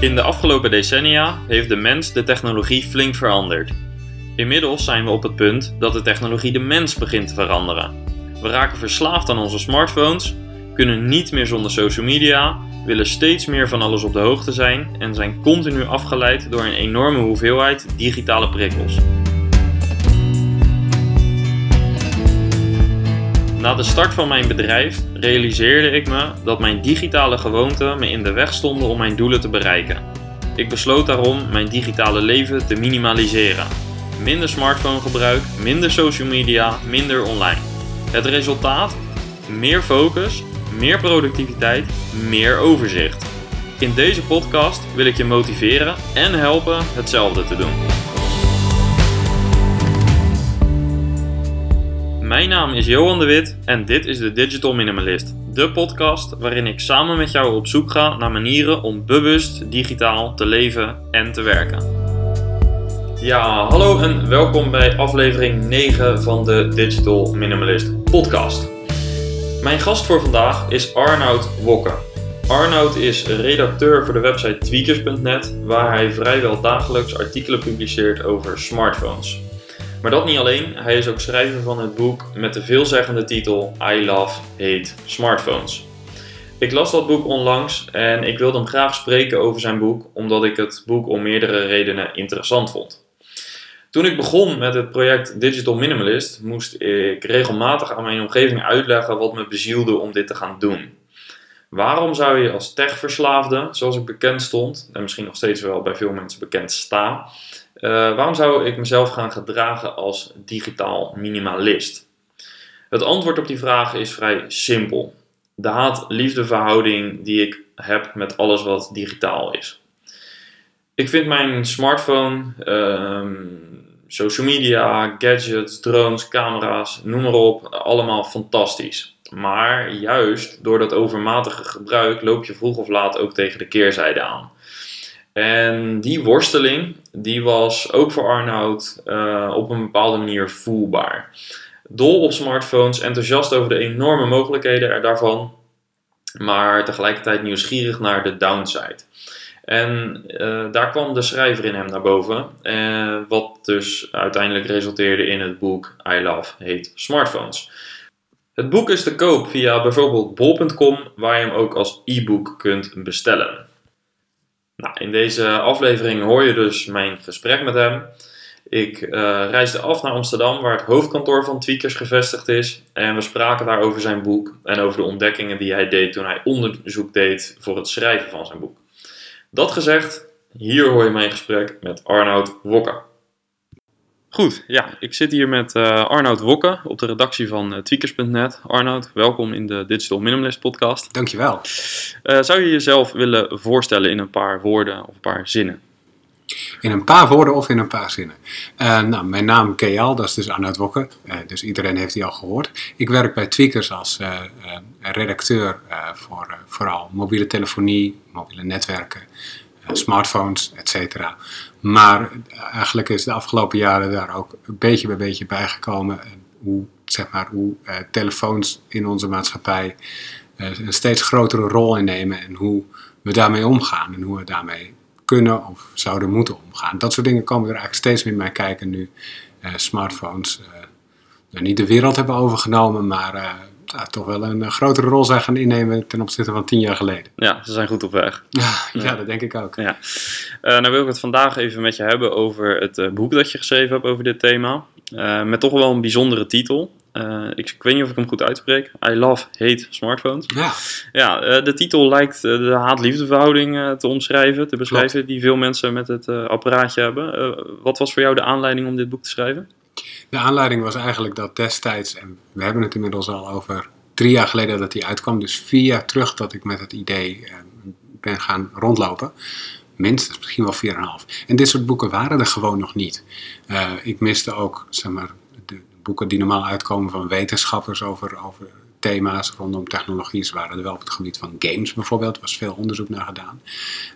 In de afgelopen decennia heeft de mens de technologie flink veranderd. Inmiddels zijn we op het punt dat de technologie de mens begint te veranderen. We raken verslaafd aan onze smartphones, kunnen niet meer zonder social media, willen steeds meer van alles op de hoogte zijn en zijn continu afgeleid door een enorme hoeveelheid digitale prikkels. Na de start van mijn bedrijf realiseerde ik me dat mijn digitale gewoonten me in de weg stonden om mijn doelen te bereiken. Ik besloot daarom mijn digitale leven te minimaliseren. Minder smartphonegebruik, minder social media, minder online. Het resultaat? Meer focus, meer productiviteit, meer overzicht. In deze podcast wil ik je motiveren en helpen hetzelfde te doen. Mijn naam is Johan de Wit en dit is de Digital Minimalist. De podcast waarin ik samen met jou op zoek ga naar manieren om bewust digitaal te leven en te werken. Ja, hallo en welkom bij aflevering 9 van de Digital Minimalist podcast. Mijn gast voor vandaag is Arnoud Wokke. Arnoud is redacteur voor de website tweakers.net, waar hij vrijwel dagelijks artikelen publiceert over smartphones. Maar dat niet alleen, hij is ook schrijver van het boek met de veelzeggende titel I Love Hate Smartphones. Ik las dat boek onlangs en ik wilde hem graag spreken over zijn boek, omdat ik het boek om meerdere redenen interessant vond. Toen ik begon met het project Digital Minimalist, moest ik regelmatig aan mijn omgeving uitleggen wat me bezielde om dit te gaan doen. Waarom zou je als techverslaafde, zoals ik bekend stond, en misschien nog steeds wel bij veel mensen bekend sta, uh, waarom zou ik mezelf gaan gedragen als digitaal minimalist? Het antwoord op die vraag is vrij simpel. De haat-liefde verhouding die ik heb met alles wat digitaal is. Ik vind mijn smartphone, uh, social media, gadgets, drones, camera's, noem maar op, allemaal fantastisch. Maar juist door dat overmatige gebruik loop je vroeg of laat ook tegen de keerzijde aan. En die worsteling, die was ook voor Arnoud uh, op een bepaalde manier voelbaar. Dol op smartphones, enthousiast over de enorme mogelijkheden er daarvan, maar tegelijkertijd nieuwsgierig naar de downside. En uh, daar kwam de schrijver in hem naar boven, uh, wat dus uiteindelijk resulteerde in het boek I Love Hate Smartphones. Het boek is te koop via bijvoorbeeld bol.com, waar je hem ook als e-book kunt bestellen. Nou, in deze aflevering hoor je dus mijn gesprek met hem. Ik uh, reisde af naar Amsterdam, waar het hoofdkantoor van Tweakers gevestigd is. En we spraken daar over zijn boek en over de ontdekkingen die hij deed toen hij onderzoek deed voor het schrijven van zijn boek. Dat gezegd, hier hoor je mijn gesprek met Arnoud Wokker. Goed, ja, ik zit hier met uh, Arnoud Wokke op de redactie van uh, Tweakers.net. Arnoud, welkom in de Digital Minimalist podcast. Dankjewel. Uh, zou je jezelf willen voorstellen in een paar woorden of een paar zinnen? In een paar woorden of in een paar zinnen. nou, mijn naam Kejal, dat is dus Arnoud Wokke. dus iedereen heeft die al gehoord. Ik werk bij Tweakers als redacteur voor vooral mobiele telefonie, mobiele netwerken, smartphones, etc. Maar eigenlijk is de afgelopen jaren daar ook een beetje bij beetje bijgekomen hoe, zeg maar, hoe eh, telefoons in onze maatschappij eh, een steeds grotere rol innemen en hoe we daarmee omgaan en hoe we daarmee kunnen of zouden moeten omgaan. Dat soort dingen komen er eigenlijk steeds meer bij kijken nu eh, smartphones nou, niet de wereld hebben overgenomen, maar toch wel een, eh, grotere rol zijn gaan innemen ten opzichte van tien jaar geleden. Ja, ze zijn goed op weg. Ja, ja, dat denk ik ook. Ja. Uh, nou wil ik het vandaag even met je hebben over het uh, boek dat je geschreven hebt over dit thema. Uh, met toch wel een bijzondere titel. Ik, ik, weet niet of ik hem goed uitspreek. I love, hate smartphones. Ja. Ja, de titel lijkt de haat-liefdeverhouding te omschrijven, te beschrijven, Klopt. die veel mensen met het apparaatje hebben. wat was voor jou de aanleiding om dit boek te schrijven? De aanleiding was eigenlijk dat destijds, en we hebben het inmiddels al over drie jaar geleden dat hij uitkwam, dus vier jaar terug dat ik met het idee eh, ben gaan rondlopen. Minstens, misschien wel vier en dit soort boeken waren er gewoon nog niet. Uh, ik miste ook, zeg maar, de boeken die normaal uitkomen van wetenschappers over, over thema's rondom technologie waren er wel op het gebied van games bijvoorbeeld. Er was veel onderzoek naar gedaan.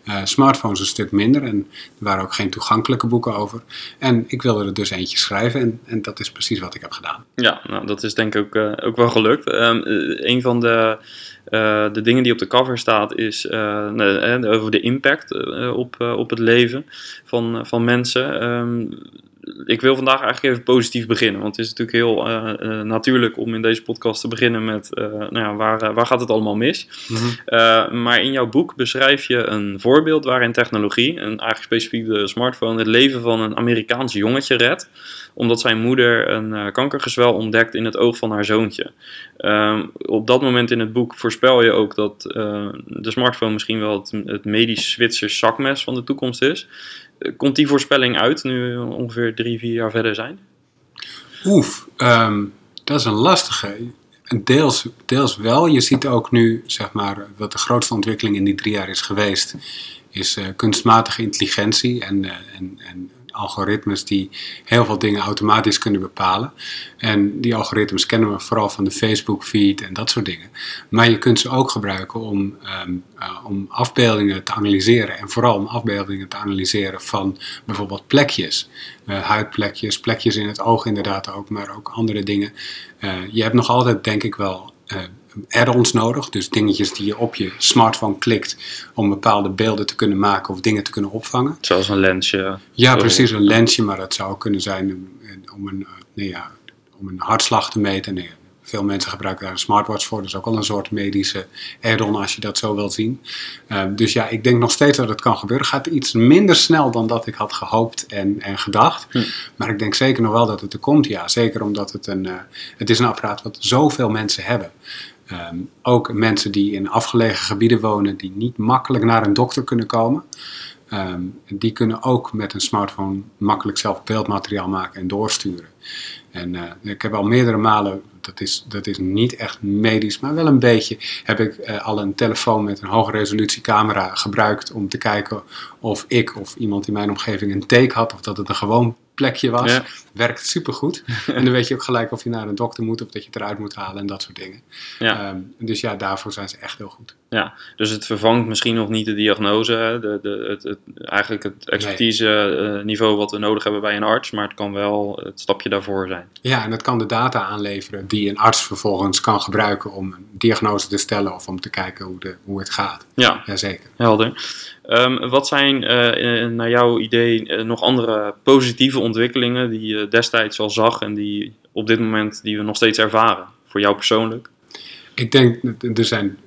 Uh, smartphones een stuk minder en er waren ook geen toegankelijke boeken over. En ik wilde er dus eentje schrijven en, en dat is precies wat ik heb gedaan. Ja, nou, dat is denk ik ook, uh, ook wel gelukt. Um, een van de, de dingen die op de cover staat is over de impact op, op het leven van, van mensen. Um, ik wil vandaag eigenlijk even positief beginnen. Want het is natuurlijk heel uh, uh, natuurlijk om in deze podcast te beginnen met uh, nou ja, waar, waar gaat het allemaal mis. Mm -hmm. maar in jouw boek beschrijf je een voorbeeld waarin technologie, en eigenlijk specifiek de smartphone, het leven van een Amerikaans jongetje redt. Omdat zijn moeder een kankergezwel ontdekt in het oog van haar zoontje. Ehm, op dat moment in het boek voorspel je ook dat de smartphone misschien wel het, het medisch Zwitsers zakmes van de toekomst is. Komt die voorspelling uit nu we ongeveer drie, vier jaar verder zijn? Oef, um, dat is een lastige. Deels, deels wel. Je ziet ook nu, zeg maar, wat de grootste ontwikkeling in die drie jaar is geweest, is uh, kunstmatige intelligentie en, uh, en, en algoritmes die heel veel dingen automatisch kunnen bepalen. En die algoritmes kennen we vooral van de Facebook feed en dat soort dingen. Maar je kunt ze ook gebruiken om, um, uh, om afbeeldingen te analyseren. En vooral om afbeeldingen te analyseren van bijvoorbeeld plekjes. Uh, huidplekjes, plekjes in het oog inderdaad ook, maar ook andere dingen. Uh, je hebt nog altijd denk ik wel add-ons nodig. Dus dingetjes die je op je smartphone klikt om bepaalde beelden te kunnen maken of dingen te kunnen opvangen. Zoals een lensje. Ja, precies, een lensje, maar dat zou kunnen zijn om een, nee, ja, om een hartslag te meten. Nee, veel mensen gebruiken daar een smartwatch voor, dus ook al een soort medische add-on als je dat zo wilt zien. Uh, dus ja, ik denk nog steeds dat het kan gebeuren. Gaat iets minder snel dan dat ik had gehoopt en, en gedacht. Hm. Maar ik denk zeker nog wel dat het er komt, ja. Zeker omdat het een, uh, het is een apparaat wat zoveel mensen hebben. Um, ook mensen die in afgelegen gebieden wonen, die niet makkelijk naar een dokter kunnen komen. Um, die kunnen ook met een smartphone makkelijk zelf beeldmateriaal maken en doorsturen. En uh, ik heb al meerdere malen, dat is, dat is niet echt medisch, maar wel een beetje, heb ik uh, al een telefoon met een hoge resolutie camera gebruikt om te kijken of ik of iemand in mijn omgeving een take had of dat het een gewoon plekje was. Ja. Werkt supergoed. en dan weet je ook gelijk of je naar een dokter moet of dat je het eruit moet halen en dat soort dingen. Ja. Um, dus ja, daarvoor zijn ze echt heel goed. Ja, dus het vervangt misschien nog niet de diagnose, de, de, het, het, eigenlijk het expertise nee. niveau wat we nodig hebben bij een arts, maar het kan wel het stapje daarvoor zijn. Ja, en het kan de data aanleveren die een arts vervolgens kan gebruiken om een diagnose te stellen of om te kijken hoe, de, hoe het gaat. Ja, Jazeker. helder. Um, wat zijn uh, naar jouw idee uh, nog andere positieve ontwikkelingen die je destijds al zag en die op dit moment die we nog steeds ervaren, voor jou persoonlijk? Ik denk, er zijn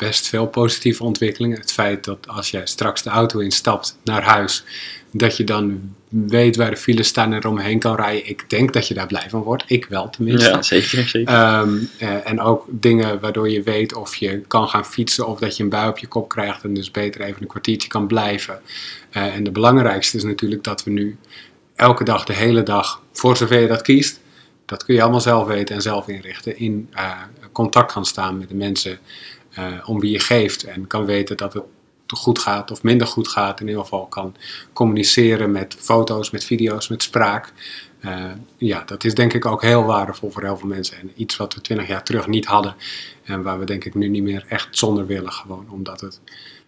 best veel positieve ontwikkelingen. Het feit dat als jij straks de auto instapt naar huis, dat je dan weet waar de files staan en eromheen kan rijden. Ik denk dat je daar blij van wordt. Ik wel tenminste. Ja, zeker. zeker. Um, uh, en ook dingen waardoor je weet of je kan gaan fietsen of dat je een bui op je kop krijgt en dus beter even een kwartiertje kan blijven. Uh, en de belangrijkste is natuurlijk dat we nu elke dag, de hele dag, voor zover je dat kiest, dat kun je allemaal zelf weten en zelf inrichten, in uh, contact gaan staan met de mensen om wie je geeft en kan weten dat het goed gaat of minder goed gaat. In ieder geval kan communiceren met foto's, met video's, met spraak. Uh, ja, dat is denk ik ook heel waardevol voor heel veel mensen. En iets wat we twintig jaar terug niet hadden. En waar we denk ik nu niet meer echt zonder willen. Gewoon omdat het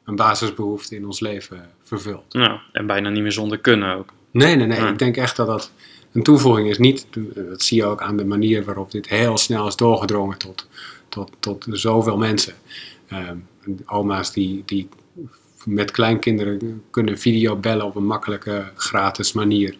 een basisbehoefte in ons leven vervult. Ja, en bijna niet meer zonder kunnen ook. Nee, nee, nee. Ja. Ik denk echt dat dat een toevoeging is. Niet, dat zie je ook aan de manier waarop dit heel snel is doorgedrongen tot, tot, tot zoveel mensen. Uh, oma's die, die met kleinkinderen kunnen videobellen op een makkelijke, gratis manier.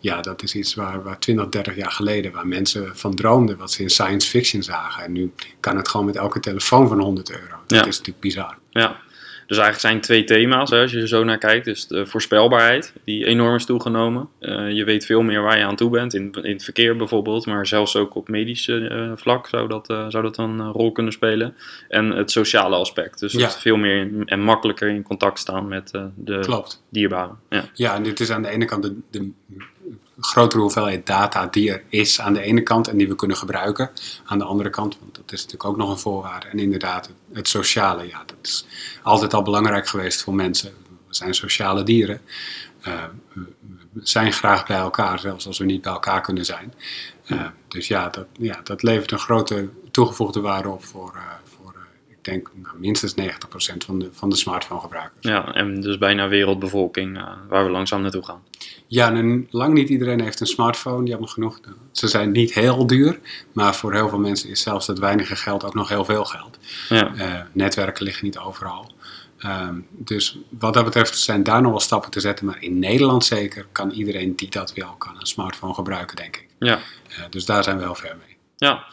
Ja, dat is iets waar, waar 20, 30 jaar geleden, waar mensen van droomden, wat ze in science fiction zagen. En nu kan het gewoon met elke telefoon van 100 euro. Dat ja. is natuurlijk bizar. Ja, dus eigenlijk zijn twee thema's, hè, als je er zo naar kijkt. Dus de voorspelbaarheid, die enorm is toegenomen. Uh, je weet veel meer waar je aan toe bent, in, in het verkeer bijvoorbeeld. Maar zelfs ook op medisch uh, vlak zou dat, uh, zou dat een rol kunnen spelen. En het sociale aspect. Dus ja. veel meer in, en makkelijker in contact staan met de Klopt. dierbaren. Ja. ja, en dit is aan de ene kant de, de grotere hoeveelheid data die er is aan de ene kant en die we kunnen gebruiken aan de andere kant, want dat is natuurlijk ook nog een voorwaarde. En inderdaad, het sociale, ja, dat is altijd al belangrijk geweest voor mensen. We zijn sociale dieren. Uh, we zijn graag bij elkaar, zelfs als we niet bij elkaar kunnen zijn. Uh, dus ja dat, ja, dat levert een grote toegevoegde waarde op voor, eh, voor eh, ik denk nou, minstens 90% van de, van de smartphone gebruikers. Ja, en dus bijna wereldbevolking eh, waar we langzaam naartoe gaan. Ja, en lang niet iedereen heeft een smartphone, jammer genoeg. Ze zijn niet heel duur, maar voor heel veel mensen is zelfs dat weinige geld ook nog heel veel geld. Ja, Eh, netwerken liggen niet overal. Ehm, dus wat dat betreft zijn daar nog wel stappen te zetten, maar in Nederland zeker kan iedereen die dat wil, kan een smartphone gebruiken, denk ik. ja. Eh, dus daar zijn we wel ver mee. Ja.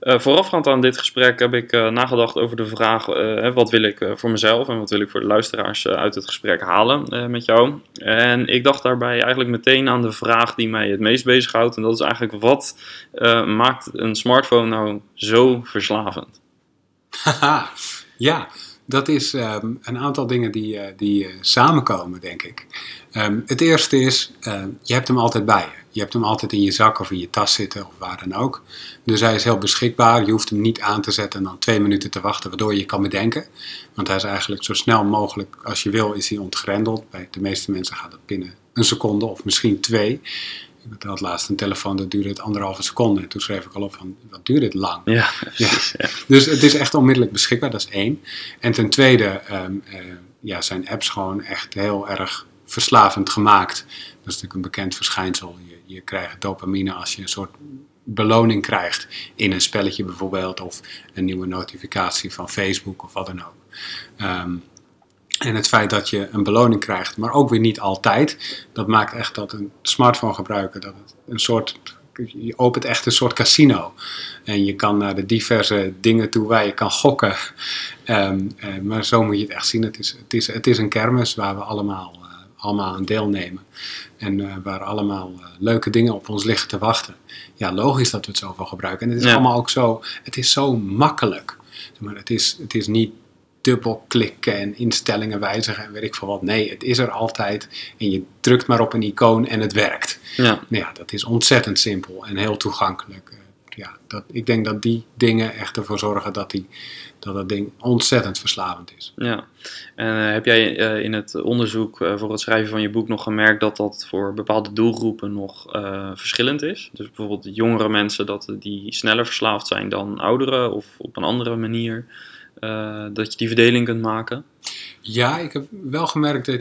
Eh, voorafgaand aan dit gesprek heb ik eh, nagedacht over de vraag: eh, wat wil ik voor mezelf en wat wil ik voor de luisteraars uit het gesprek halen met jou? En ik dacht daarbij eigenlijk meteen aan de vraag die mij het meest bezighoudt. En dat is eigenlijk: wat maakt een smartphone nou zo verslavend? Haha, ja, dat is ehm, een aantal dingen die, eh, die eh, samenkomen, denk ik. Ehm, het eerste is, ehm, je hebt hem altijd bij je. Je hebt hem altijd in je zak of in je tas zitten of waar dan ook. Dus hij is heel beschikbaar. Je hoeft hem niet aan te zetten en dan twee minuten te wachten, waardoor je kan bedenken. Want hij is eigenlijk zo snel mogelijk als je wil, is hij ontgrendeld. Bij de meeste mensen gaat het binnen een seconde of misschien twee. Ik had laatst een telefoon, dat duurde het anderhalve seconde. En toen schreef ik al op van, wat duurt dit lang? Ja, precies. Ja. Dus het is echt onmiddellijk beschikbaar, dat is één. En ten tweede ehm, eh, ja, zijn apps gewoon echt heel erg verslavend gemaakt. Dat is natuurlijk een bekend verschijnsel. Je, je krijgt dopamine als je een soort beloning krijgt in een spelletje bijvoorbeeld. Of een nieuwe notificatie van Facebook of wat dan ook. Ehm, en het feit dat je een beloning krijgt, maar ook weer niet altijd, dat maakt echt dat een smartphone gebruiken, dat het een soort, je opent echt een soort casino. En je kan naar de diverse dingen toe waar je kan gokken. Ehm, eh, maar zo moet je het echt zien. Het is, het is, het is een kermis waar we allemaal, eh, allemaal aan deelnemen. En eh, waar allemaal leuke dingen op ons liggen te wachten. Ja, logisch dat we het zoveel gebruiken. En het is Ja. allemaal ook zo, het is zo makkelijk. Maar het, is, het is niet dubbel klikken en instellingen wijzigen en weet ik veel wat. Nee, het is er altijd. En je drukt maar op een icoon en het werkt. Ja. Ja, dat is ontzettend simpel en heel toegankelijk. Eh, Ja, dat, ik denk dat die dingen echt ervoor zorgen dat, die, dat dat ding ontzettend verslavend is. Ja, en eh, heb jij eh, in het onderzoek voor het schrijven van je boek nog gemerkt dat dat voor bepaalde doelgroepen nog verschillend is? Dus bijvoorbeeld jongere mensen dat die sneller verslaafd zijn dan ouderen of op een andere manier eh, dat je die verdeling kunt maken? Ja, ik heb wel gemerkt dat.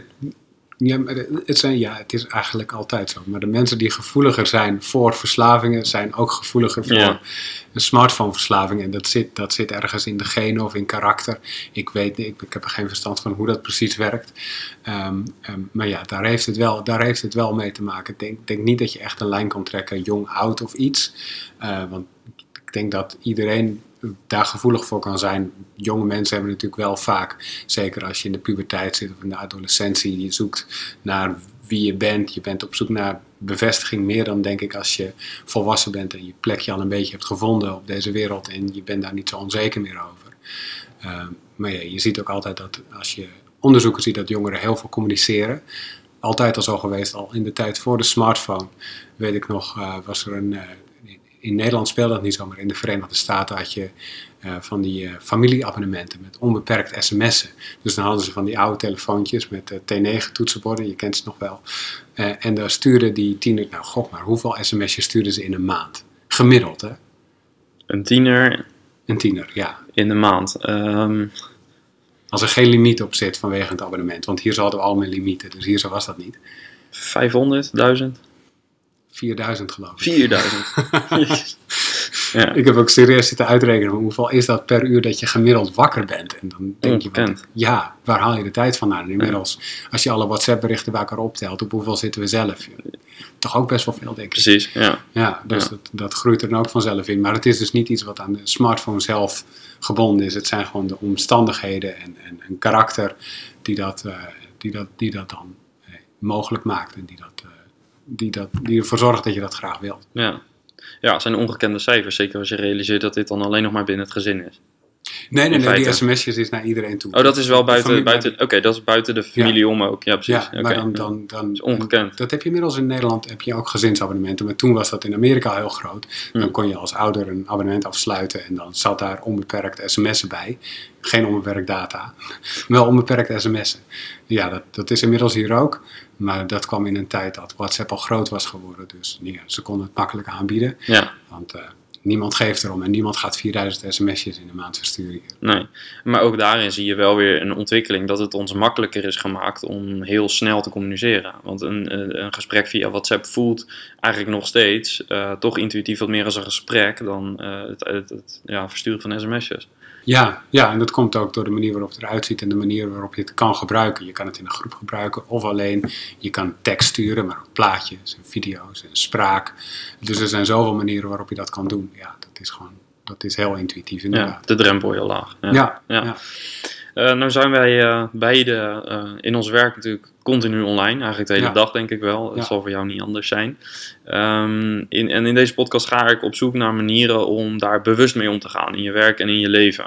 Ja, het, zijn, ja, het is eigenlijk altijd zo. Maar de mensen die gevoeliger zijn voor verslavingen, zijn ook gevoeliger voor Ja. een smartphoneverslaving. En dat zit, dat zit ergens in de genen of in karakter. Ik weet ik heb er geen verstand van hoe dat precies werkt. Ehm, ehm, maar ja, daar heeft, het wel, daar heeft het wel mee te maken. Ik denk, denk niet dat je echt een lijn kan trekken, jong, oud of iets. Eh, want ik denk dat iedereen daar gevoelig voor kan zijn. Jonge mensen hebben natuurlijk wel vaak, zeker als je in de puberteit zit of in de adolescentie, je zoekt naar wie je bent. Je bent op zoek naar bevestiging meer dan denk ik als je volwassen bent en je plekje al een beetje hebt gevonden op deze wereld en je bent daar niet zo onzeker meer over. Uh, maar ja, je ziet ook altijd dat als je onderzoeken ziet dat jongeren heel veel communiceren. Altijd al zo geweest, al in de tijd voor de smartphone, weet ik nog, uh, was er een. Uh, in Nederland speelde dat niet zo, maar in de Verenigde Staten had je uh, van die uh, familieabonnementen met onbeperkt sms'en. Dus dan hadden ze van die oude telefoontjes met uh, T9 toetsenborden, je kent ze nog wel. En daar stuurden die tiener, nou god maar, hoeveel sms'jes stuurden ze in een maand? Gemiddeld, hè? Een tiener? Een tiener, ja. In de maand. Um... Als er geen limiet op zit vanwege het abonnement, want hier hadden we allemaal limieten, dus hier zo was dat niet. 500, 1000? 4000 geloof ik. 4000. ja. Ik heb ook serieus zitten uitrekenen hoeveel is dat per uur dat je gemiddeld wakker bent. En dan denk je, van, ja, waar haal je de tijd vandaan? En inmiddels, als je alle WhatsApp berichten bij elkaar optelt, op hoeveel zitten we zelf? Toch ook best wel veel, denk ik. Precies, ja. Ja, dus ja. Dat, dat groeit er dan ook vanzelf in. Maar het is dus niet iets wat aan de smartphone zelf gebonden is. Het zijn gewoon de omstandigheden en, en een karakter die dat, uh, die dat, die dat dan uh, mogelijk maakt. En die dat... Die, dat, die ervoor zorgt dat je dat graag wilt. Ja. ja, het zijn ongekende cijfers. Zeker als je realiseert dat dit dan alleen nog maar binnen het gezin is. Nee, nee, nee die sms'jes is naar iedereen toe. Oh, dat is wel buiten, buiten oké, okay, dat is buiten de familie ja. om ook. Ja, precies. Ja, maar dan, dan, dan, dat is ongekend. Dat heb je inmiddels in Nederland, heb je ook gezinsabonnementen. Maar toen was dat in Amerika heel groot. Dan kon je als ouder een abonnement afsluiten en dan zat daar onbeperkt sms'en bij. Geen onbeperkt data, wel onbeperkt sms'en. Ja, dat, dat is inmiddels hier ook. Maar dat kwam in een tijd dat WhatsApp al groot was geworden. Dus ja, ze konden het makkelijk aanbieden. Ja. Want uh, niemand geeft erom en niemand gaat 4000 sms'jes in de maand versturen. Nee, maar ook daarin zie je wel weer een ontwikkeling dat het ons makkelijker is gemaakt om heel snel te communiceren. Want een, een een gesprek via WhatsApp voelt eigenlijk nog steeds eh, toch intuïtief wat meer als een gesprek dan eh, het, het, het ja, versturen van sms'jes. Ja, ja, en dat komt ook door de manier waarop het eruit ziet en de manier waarop je het kan gebruiken. Je kan het in een groep gebruiken of alleen. Je kan tekst sturen, maar ook plaatjes en video's en spraak. Dus er zijn zoveel manieren waarop je dat kan doen. Ja, dat is gewoon, dat is heel intuïtief Ja, inderdaad. de drempel heel laag. Ja, Ja. ja. Eh, nou zijn wij eh, beide eh, in ons werk natuurlijk continu online. Eigenlijk de hele Ja. dag denk ik wel. Dat Ja. zal voor jou niet anders zijn. Ehm, in, en in deze podcast ga ik op zoek naar manieren om daar bewust mee om te gaan. In je werk en in je leven.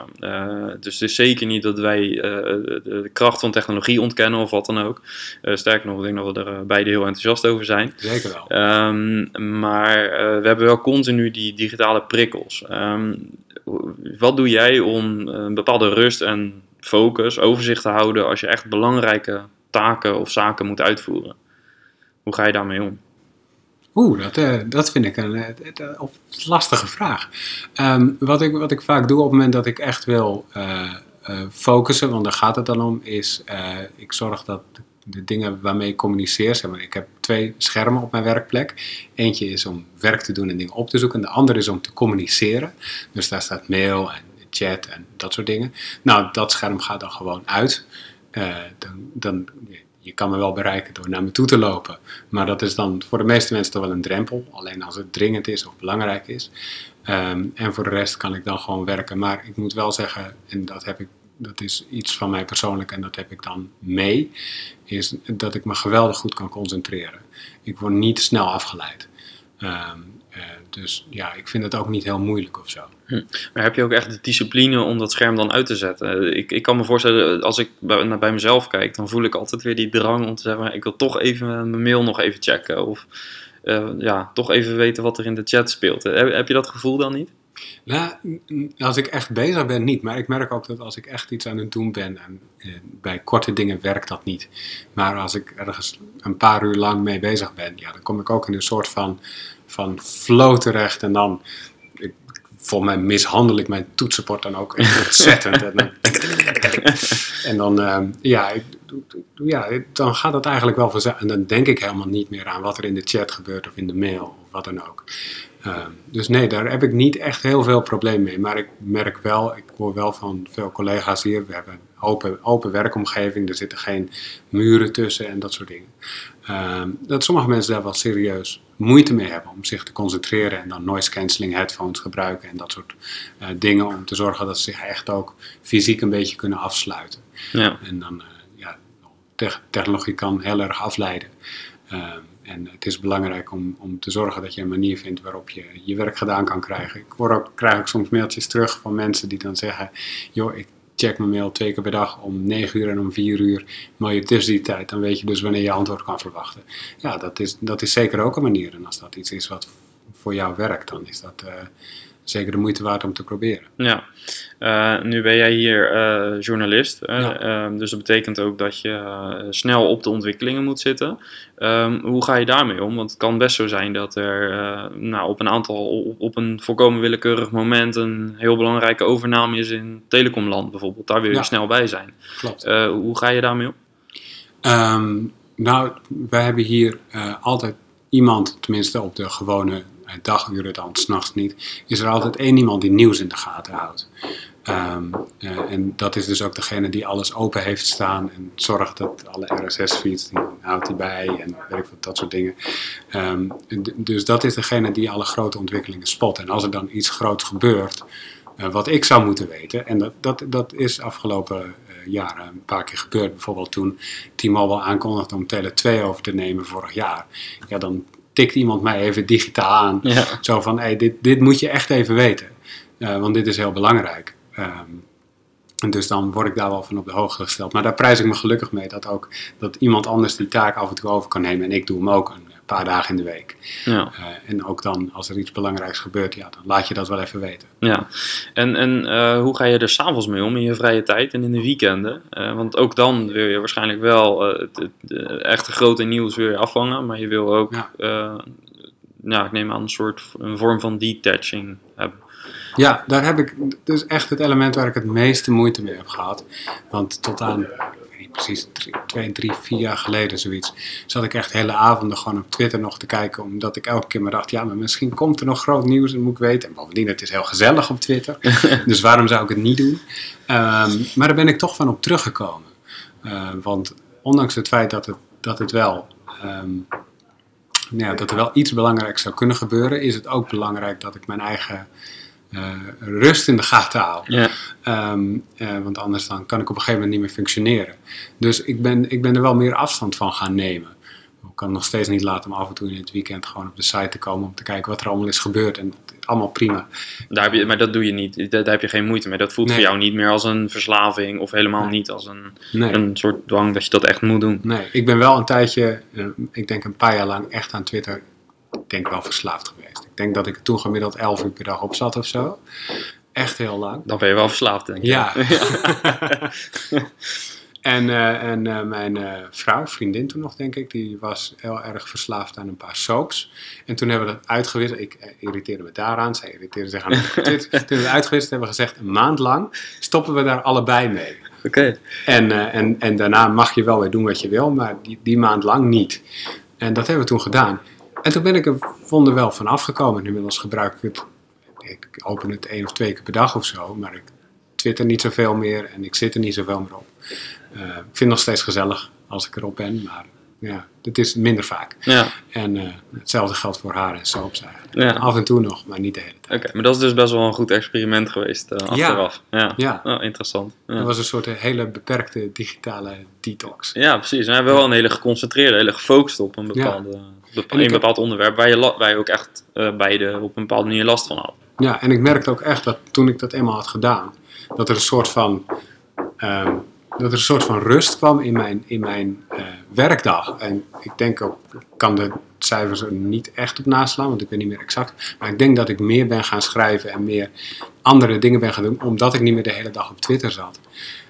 Dus het is zeker niet dat wij de, kracht van technologie ontkennen of wat dan ook. Sterker nog, ik denk dat we er beide heel enthousiast over zijn. Zeker wel. Ehm, maar we hebben wel continu die digitale prikkels. Ehm, wat doe jij om een bepaalde rust en focus, overzicht te houden als je echt belangrijke taken of zaken moet uitvoeren? Hoe ga je daarmee om? Oeh, dat, eh, dat vind ik een, eh, eh, lastige vraag. Ehm, wat, ik, wat ik vaak doe op het moment dat ik echt wil eh, focussen, want daar gaat het dan om, is ik zorg dat de dingen waarmee ik communiceer, zeg ik heb twee schermen op mijn werkplek. Eentje is om werk te doen en dingen op te zoeken, en de andere is om te communiceren. Dus daar staat mail en chat en dat soort dingen. Nou, dat scherm gaat dan gewoon uit. Eh, dan, dan, je kan me wel bereiken door naar me toe te lopen. Maar dat is dan voor de meeste mensen toch wel een drempel. Alleen als het dringend is of belangrijk is. Ehm, en voor de rest kan ik dan gewoon werken. Maar ik moet wel zeggen, en dat, heb ik, dat is iets van mij persoonlijk en dat heb ik dan mee. Is dat ik me geweldig goed kan concentreren. Ik word niet snel afgeleid. Ehm, eh, dus ja, ik vind het ook niet heel moeilijk of zo. Maar heb je ook echt de discipline om dat scherm dan uit te zetten? Ik, ik kan me voorstellen, als ik bij, bij mezelf kijk, dan voel ik altijd weer die drang om te zeggen, ik wil toch even mijn mail nog even checken. Of eh, ja, toch even weten wat er in de chat speelt. Heb, heb je dat gevoel dan niet? Nou, als ik echt bezig ben, niet. Maar ik merk ook dat als ik echt iets aan het doen ben, en eh, bij korte dingen werkt dat niet. Maar als ik ergens een paar uur lang mee bezig ben, ja, dan kom ik ook in een soort van, van flow terecht. En dan, volgens mij mishandel ik mijn toetsenbord dan ook ontzettend. en dan, en dan, ehm, ja, ik- ja, dan gaat het eigenlijk wel vanzelf. En dan denk ik helemaal niet meer aan wat er in de chat gebeurt of in de mail of wat dan ook. Ehm, dus nee, daar heb ik niet echt heel veel probleem mee. Maar ik merk wel, ik hoor wel van veel collega's hier, we hebben een open, open werkomgeving, er zitten geen muren tussen en dat soort dingen. Ehm, dat sommige mensen daar wel serieus moeite mee hebben om zich te concentreren en dan noise cancelling headphones gebruiken en dat soort eh, dingen om te zorgen dat ze zich echt ook fysiek een beetje kunnen afsluiten. Ja. En dan, eh, ja, te- technologie kan heel erg afleiden. Ehm, en het is belangrijk om, om te zorgen dat je een manier vindt waarop je je werk gedaan kan krijgen. Ik hoor ook, krijg ook soms mailtjes terug van mensen die dan zeggen: joh, ik check mijn mail twee keer per dag om 9 uur en om 4 uur. Maar je tussen die tijd, dan weet je dus wanneer je antwoord kan verwachten. Ja, dat is, dat is zeker ook een manier. En als dat iets is wat voor jou werkt, dan is dat eh, zeker de moeite waard om te proberen. Ja, Eh, nu ben jij hier eh, journalist? Ja. Ehm, dus dat betekent ook dat je eh, snel op de ontwikkelingen moet zitten. Ehm, hoe ga je daarmee om? Want het kan best zo zijn dat er nou, op een aantal, op, op een volkomen willekeurig moment een heel belangrijke overname is in telecomland bijvoorbeeld. Daar wil je Ja. snel bij zijn. Klopt. Hoe ga je daarmee om? Ehm, nou, wij hebben hier altijd iemand, tenminste op de gewone daguren dan, s'nachts niet, is er altijd één iemand die nieuws in de gaten houdt. Ehm, eh, en dat is dus ook degene die alles open heeft staan en zorgt dat alle RSS-feeds, die houdt hij bij en dat soort dingen. Ehm, dus dat is degene die alle grote ontwikkelingen spot. En als er dan iets groots gebeurt, eh, wat ik zou moeten weten, en dat, dat, dat is afgelopen eh, jaren een paar keer gebeurd, bijvoorbeeld toen T-Mobile aankondigde om Tele 2 over te nemen vorig jaar, ja, dan tikt iemand mij even digitaal aan. Ja. Zo van, hey, dit, dit moet je echt even weten, Eh, want dit is heel belangrijk. Ehm, en dus dan word ik daar wel van op de hoogte gesteld. Maar daar prijs ik me gelukkig mee dat ook dat iemand anders die taak af en toe over kan nemen. En ik doe hem ook paar dagen in de week. Ja. Eh, en ook dan, als er iets belangrijks gebeurt, ja, dan laat je dat wel even weten. Ja, en, en eh, hoe ga je er s'avonds mee om in je vrije tijd en in de weekenden? Eh, want ook dan wil je waarschijnlijk wel het, het, echte grote nieuws weer afvangen, maar je wil ook Ja. ja, ik neem aan, een soort een vorm van detaching hebben. Ja, daar heb ik dus echt het element waar ik het meeste moeite mee heb gehad. Want tot aan, precies, drie, twee, drie, vier jaar geleden zoiets, zat ik echt hele avonden gewoon op Twitter nog te kijken. Omdat ik elke keer maar dacht, ja, maar misschien komt er nog groot nieuws en moet ik weten. En bovendien, het is heel gezellig op Twitter. dus waarom zou ik het niet doen? Ehm, maar daar ben ik toch van op teruggekomen. Uh, want ondanks het feit dat het, dat het wel... Um, ja, dat er wel iets belangrijks zou kunnen gebeuren, is het ook belangrijk dat ik mijn eigen uh, rust in de gaten hou. Ja. Um, uh, want anders dan kan ik op een gegeven moment niet meer functioneren. Dus ik ben, ik ben er wel meer afstand van gaan nemen. Ik kan nog steeds niet laten om af en toe in het weekend gewoon op de site te komen om te kijken wat er allemaal is gebeurd. En allemaal prima. Daar heb je, maar dat doe je niet. Daar, heb je geen moeite mee. Dat voelt Nee. voor jou niet meer als een verslaving of helemaal Nee. niet als een, Nee. een soort dwang dat je dat echt moet doen. Nee, ik ben wel een tijdje, eh, ik denk een paar jaar lang echt aan Twitter, denk wel verslaafd geweest. Ik denk dat ik toen gemiddeld 11 uur per dag op zat of zo. Echt heel lang. Dan ben je wel verslaafd, denk ik. Ja. en eh, en eh, mijn eh, vrouw, vriendin toen nog denk ik, die was heel erg verslaafd aan een paar soaps. En toen hebben we dat uitgewisseld. Ik irriteerde me daaraan, zij irriteerde zich aan Twitter. toen hebben we het uitgewisseld hebben we gezegd, een maand lang stoppen we daar allebei mee. Oké. En, en, en daarna mag je wel weer doen wat je wil, maar die, die maand lang niet. En dat hebben we toen gedaan. En toen ben ik er wonderwel van afgekomen. Inmiddels gebruik ik het, ik open het één of twee keer per dag of zo, maar ik twitter niet zoveel meer en ik zit er niet zoveel meer op. Eh, ik vind het nog steeds gezellig als ik erop ben, maar ja, het is minder vaak. Ja, En eh, hetzelfde geldt voor haar en soaps eigenlijk. ja. Af en toe nog, maar niet de hele tijd. Oké, maar dat is dus best wel een goed experiment geweest eh, achteraf. Ja. Ja, Oh, interessant. Ja. dat was een soort hele beperkte digitale detox. Ja, precies. En we hebben wel een hele geconcentreerde, hele gefocust op een, bepaalde, bepa- ik een heb- bepaald onderwerp waar je, la- waar je ook echt eh, beide op een bepaalde manier last van had. Ja, en ik merkte ook echt dat toen ik dat eenmaal had gedaan, dat er een soort van, ehm, dat er een soort van rust kwam in mijn, in mijn eh, werkdag. En ik denk ook, ik kan de cijfers er niet echt op naslaan, want ik weet niet meer exact. Maar ik denk dat ik meer ben gaan schrijven en meer andere dingen ben gaan doen, omdat ik niet meer de hele dag op Twitter zat.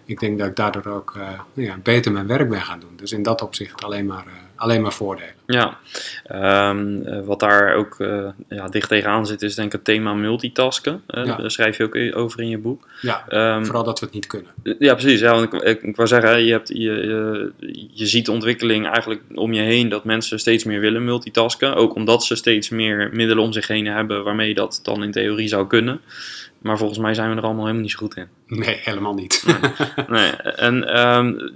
Ik denk dat ik daardoor ook eh, nou ja, beter mijn werk ben gaan doen. Dus in dat opzicht alleen maar, alleen maar voordelen. Ja, Ehm, eh, wat daar ook eh, ja, dicht tegenaan zit is denk ik het thema multitasken. Eh, Ja. Daar schrijf je ook over in je boek. Ja, Ehm, vooral dat we het niet kunnen. Ja, precies. Ja, want ik, ik, ik wou zeggen, je, hebt, je, je, je ziet de ontwikkeling eigenlijk om je heen dat mensen steeds meer willen multitasken. Ook omdat ze steeds meer middelen om zich heen hebben waarmee dat dan in theorie zou kunnen. Maar volgens mij zijn we er allemaal helemaal niet zo goed in. Nee, helemaal niet. Nee. En ehm,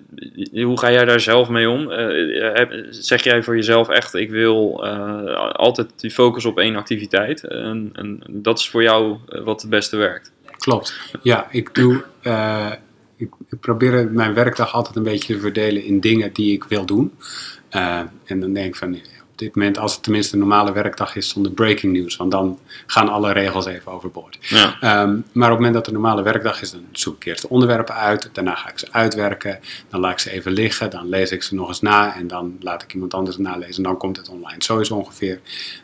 hoe ga jij daar zelf mee om? Eh, heb- zeg jij voor jezelf echt, ik wil eh, altijd die focus op één activiteit. En, en dat is voor jou eh, wat het beste werkt. Klopt. Ja, ik doe. eh, ik, ik probeer mijn werkdag altijd een beetje te verdelen in dingen die ik wil doen. Eh, en dan denk ik van. Op dit moment, als het tenminste een normale werkdag is zonder breaking news, want dan gaan alle regels even overboord. Ja, Ehm, maar op het moment dat het een normale werkdag is, dan zoek ik eerst de onderwerpen uit. Daarna ga ik ze uitwerken. Dan laat ik ze even liggen. Dan lees ik ze nog eens na. En dan laat ik iemand anders nalezen. En dan komt het online. Zo is ongeveer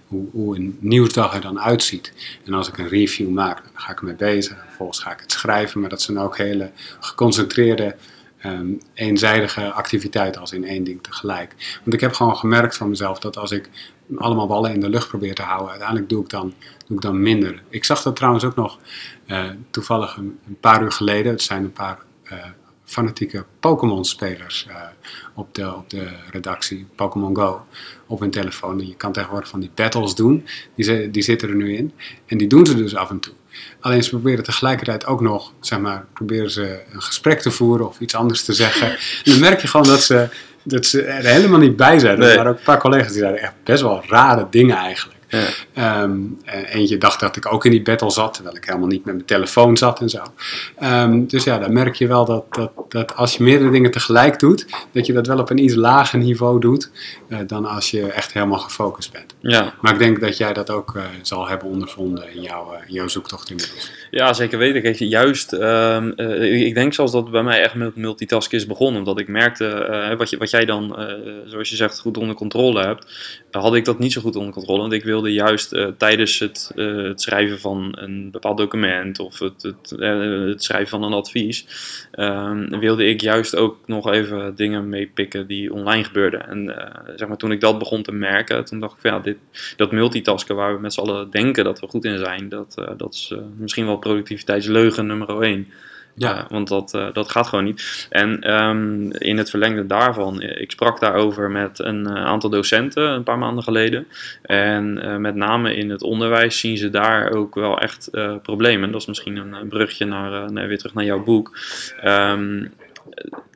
hoe, hoe een nieuwsdag er dan uitziet. En als ik een review maak, dan ga ik ermee bezig. Vervolgens ga ik het schrijven. Maar dat zijn ook hele geconcentreerde, ehm, eenzijdige activiteiten als in één ding tegelijk. Want ik heb gewoon gemerkt van mezelf dat als ik allemaal ballen in de lucht probeer te houden, uiteindelijk doe ik dan, doe ik dan minder. Ik zag dat trouwens ook nog eh, toevallig een, paar uur geleden. Het zijn een paar eh, fanatieke Pokémon-spelers eh, op, de, op de redactie, Pokémon Go, op hun telefoon. Je kan tegenwoordig van die battles doen, die, die zitten er nu in. En die doen ze dus af en toe. Alleen ze proberen tegelijkertijd ook nog, zeg maar, proberen ze een gesprek te voeren of iets anders te zeggen. En dan merk je gewoon dat ze, dat ze er helemaal niet bij zijn. Nee. Er waren ook een paar collega's die zeiden echt best wel rare dingen eigenlijk. Ja. Ehm, en eentje dacht dat ik ook in die battle zat, terwijl ik helemaal niet met mijn telefoon zat en zo. Ehm, dus ja, dan merk je wel dat, dat, dat als je meerdere dingen tegelijk doet, dat je dat wel op een iets lager niveau doet eh, dan als je echt helemaal gefocust bent. ja. Maar ik denk dat jij dat ook eh, zal hebben ondervonden in jouw, eh, in jouw zoektocht inmiddels. Ja, zeker weten. Kijk, juist, ehm, eh, ik denk zelfs dat het bij mij echt met multitasken is begonnen. Omdat ik merkte, eh, wat, je, wat jij dan, eh, zoals je zegt, goed onder controle hebt, had ik dat niet zo goed onder controle. Want ik wilde juist tijdens het, het schrijven van een bepaald document of het, het, het schrijven van een advies, ehm, wilde ik juist ook nog even dingen meepikken die online gebeurden. En zeg maar, toen ik dat begon te merken, toen dacht ik van ja, dit, dat multitasken waar we met z'n allen denken dat we goed in zijn, dat, dat is misschien wel productiviteitsleugen nummer één. Ja. Uh, want dat, uh, dat gaat gewoon niet. En um, in het verlengde daarvan, ik sprak daarover met een uh, aantal docenten een paar maanden geleden. En met name in het onderwijs zien ze daar ook wel echt problemen. Dat is misschien een brugje naar, naar, weer terug naar jouw boek. Um,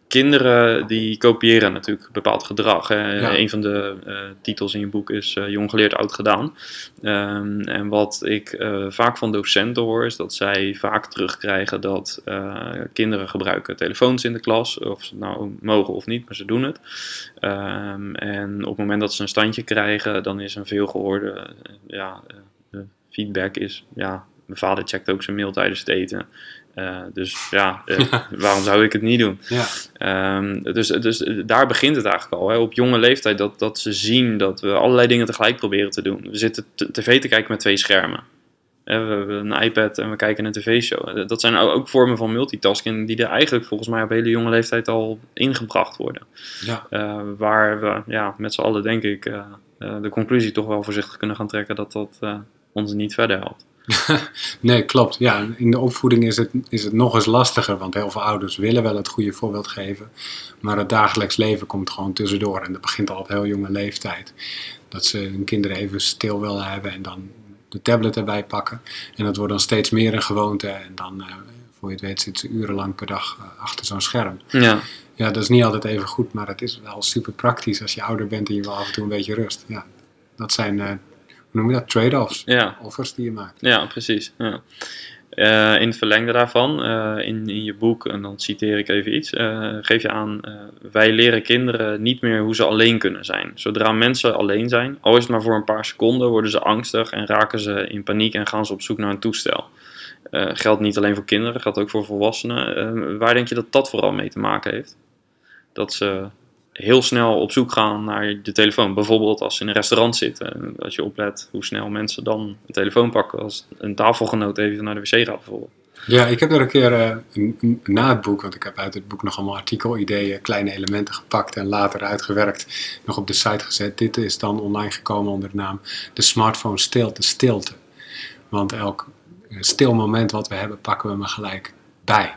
kinderen die kopiëren natuurlijk bepaald gedrag. Ja. Een van de uh, titels in je boek is uh, Jong geleerd, oud gedaan. Um, en wat ik uh, vaak van docenten hoor, is dat zij vaak terugkrijgen dat kinderen gebruiken telefoons in de klas. Of ze het nou mogen of niet, maar ze doen het. Um, en op het moment dat ze een standje krijgen, dan is een veelgehoorde ja, feedback is... Ja, mijn vader checkt ook zijn mail tijdens het eten. Uh, dus ja, uh, waarom zou ik het niet doen? Ja. Um, dus, dus daar begint het eigenlijk al. Hè, op jonge leeftijd dat, dat ze zien dat we allerlei dingen tegelijk proberen te doen. We zitten tv te kijken met twee schermen. We hebben een iPad en we kijken een tv-show. Dat zijn ook vormen van multitasking die er eigenlijk volgens mij op hele jonge leeftijd al ingebracht worden. Ja. Uh, waar we ja, met z'n allen denk ik de conclusie toch wel voorzichtig kunnen gaan trekken dat dat ons niet verder helpt. nee, klopt. Ja, in de opvoeding is het, is het nog eens lastiger, want heel veel ouders willen wel het goede voorbeeld geven, maar het dagelijks leven komt gewoon tussendoor en dat begint al op heel jonge leeftijd. Dat ze hun kinderen even stil willen hebben en dan de tablet erbij pakken. En dat wordt dan steeds meer een gewoonte en dan, uh, voor je het weet, zitten ze urenlang per dag uh, achter zo'n scherm. Ja. Ja, dat is niet altijd even goed, maar het is wel super praktisch als je ouder bent en je wil af en toe een beetje rust. Ja, dat zijn... Uh, hoe noem je dat? Trade-offs. Ja. Offers die je maakt. Ja, precies. Ja. Uh, in het verlengde daarvan, uh, in, in je boek, en dan citeer ik even iets, uh, geef je aan, wij leren kinderen niet meer hoe ze alleen kunnen zijn. Zodra mensen alleen zijn, al is het maar voor een paar seconden, worden ze angstig en raken ze in paniek en gaan ze op zoek naar een toestel. geldt niet alleen voor kinderen, geldt ook voor volwassenen. waar denk je dat dat vooral mee te maken heeft? Dat ze heel snel op zoek gaan naar de telefoon. Bijvoorbeeld als ze in een restaurant zitten. Als je oplet hoe snel mensen dan een telefoon pakken als een tafelgenoot even naar de wc gaat bijvoorbeeld. Ja, ik heb er een keer een, na het boek, want ik heb uit het boek nog allemaal artikelideeën, kleine elementen gepakt en later uitgewerkt, nog op de site gezet. Dit is dan online gekomen onder de naam de smartphone stilte stilte. Want elk stil moment wat we hebben, pakken we maar gelijk bij.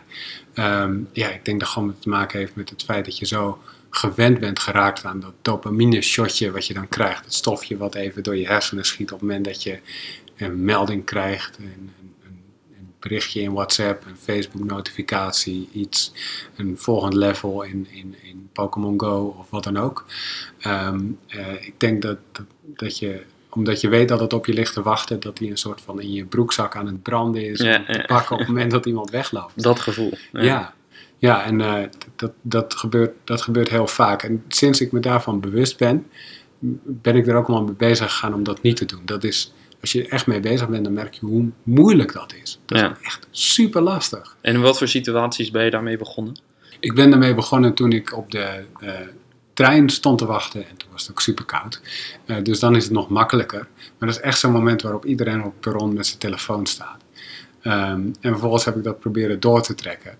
Um, ja, ik denk dat gewoon te maken heeft met het feit dat je zo gewend bent geraakt aan dat dopamine shotje wat je dan krijgt. Het stofje wat even door je hersenen schiet op het moment dat je een melding krijgt, een, een, een berichtje in WhatsApp, een Facebook notificatie, iets, een volgend level in, in, in Pokémon Go of wat dan ook. Um, uh, ik denk dat, dat, dat je omdat je weet dat het op je ligt te wachten, dat die een soort van in je broekzak aan het branden is. Ja, om te pakken op het moment dat iemand wegloopt. Dat gevoel. Ja, ja, ja en uh, dat, dat, gebeurt, dat gebeurt heel vaak. En sinds ik me daarvan bewust ben, ben ik er ook allemaal mee bezig gegaan om dat niet te doen. Dat is, als je er echt mee bezig bent, dan merk je hoe moeilijk dat is. Dat Ja. is echt super lastig. En in wat voor situaties ben je daarmee begonnen? Ik ben daarmee begonnen toen ik op de eh, trein stond te wachten. En toen was het ook super koud. Eh, dus dan is het nog makkelijker. Maar dat is echt zo'n moment waarop iedereen op het perron met zijn telefoon staat. Ehm, en vervolgens heb ik dat proberen door te trekken.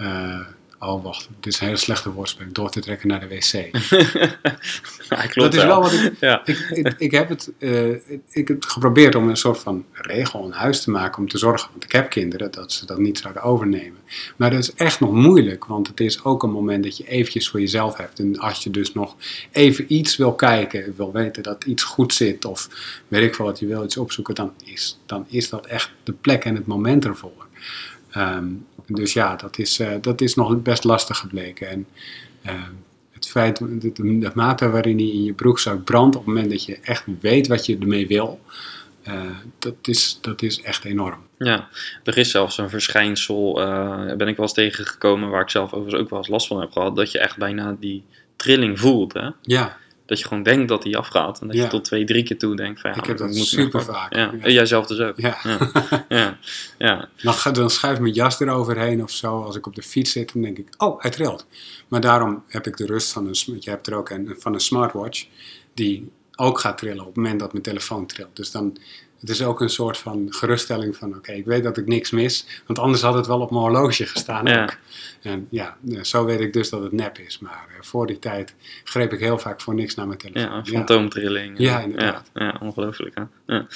Eh, oh, wacht. Dit is een hele slechte woordspeling. Door te trekken naar de wc. ja, dat is wel wat ik... Ja. Ik, ik, ik heb het, eh, ik heb geprobeerd om een soort van regel in huis te maken om te zorgen, want ik heb kinderen, dat ze dat niet zouden overnemen. Maar dat is echt nog moeilijk, want het is ook een moment dat je eventjes voor jezelf hebt. En als je dus nog even iets wil kijken, wil weten dat iets goed zit, of weet ik veel wat je wil, iets opzoeken, dan is, dan is dat echt de plek en het moment ervoor. Ehm, dus ja, dat is, eh, dat is nog best lastig gebleken. En ehm, het feit, de, de, mate waarin hij in je broekzak brandt op het moment dat je echt weet wat je ermee wil, eh, dat, is, dat is echt enorm. Ja, er is zelfs een verschijnsel, eh ben ik wel eens tegengekomen, waar ik zelf overigens ook wel eens last van heb gehad, dat je echt bijna die trilling voelt. Hè? Ja, Dat je gewoon denkt dat die afgaat en dat Ja. je tot twee, drie keer toe denkt van ja, Ik heb dat super vaak. Ja. Ja. En jij zelf dus ook. ja. Ja. Ja. Dan, dan schuift mijn jas eroverheen of zo. Als ik op de fiets zit, dan denk ik, oh, hij trilt. Maar daarom heb ik de rust van een, je hebt er ook een, van een smartwatch, die ook gaat trillen op het moment dat mijn telefoon trilt. Dus dan het is ook een soort van geruststelling van oké, ik weet dat ik niks mis, want anders had het wel op mijn horloge gestaan Ja. ook. En ja, eh, zo weet ik dus dat het nep is. Maar eh, voor die tijd greep ik heel vaak voor niks naar mijn telefoon. Ja, fantoomtrilling. Ja, inderdaad. Ja, ja, ongelooflijk. Hè? Ja.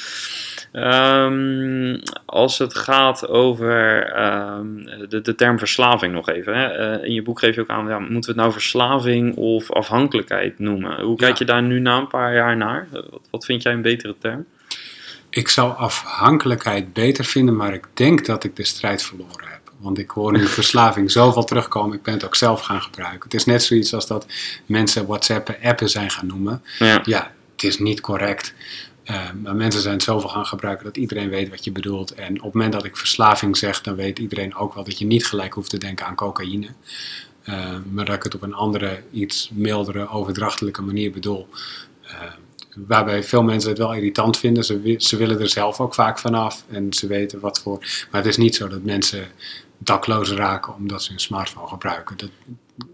Ehm, als het gaat over ehm, de, de term verslaving nog even. Hè? Eh, in je boek geef je ook aan, ja, moeten we het nou verslaving of afhankelijkheid noemen? Hoe kijk je daar nu na een paar jaar naar? Wat, wat vind jij een betere term? Ik zou afhankelijkheid beter vinden, maar ik denk dat ik de strijd verloren heb. Want ik hoor nu verslaving zoveel terugkomen. Ik ben het ook zelf gaan gebruiken. Het is net zoiets als dat mensen WhatsApp appen zijn gaan noemen. Ja, Ja, het is niet correct. Eh, maar mensen zijn het zoveel gaan gebruiken dat iedereen weet wat je bedoelt. En op het moment dat ik verslaving zeg, dan weet iedereen ook wel dat je niet gelijk hoeft te denken aan cocaïne. Eh, maar dat ik het op een andere, iets mildere, overdrachtelijke manier bedoel. Eh, waarbij veel mensen het wel irritant vinden. Ze, ze willen er zelf ook vaak vanaf en ze weten wat voor. Maar het is niet zo dat mensen dakloos raken omdat ze een smartphone gebruiken. Dat,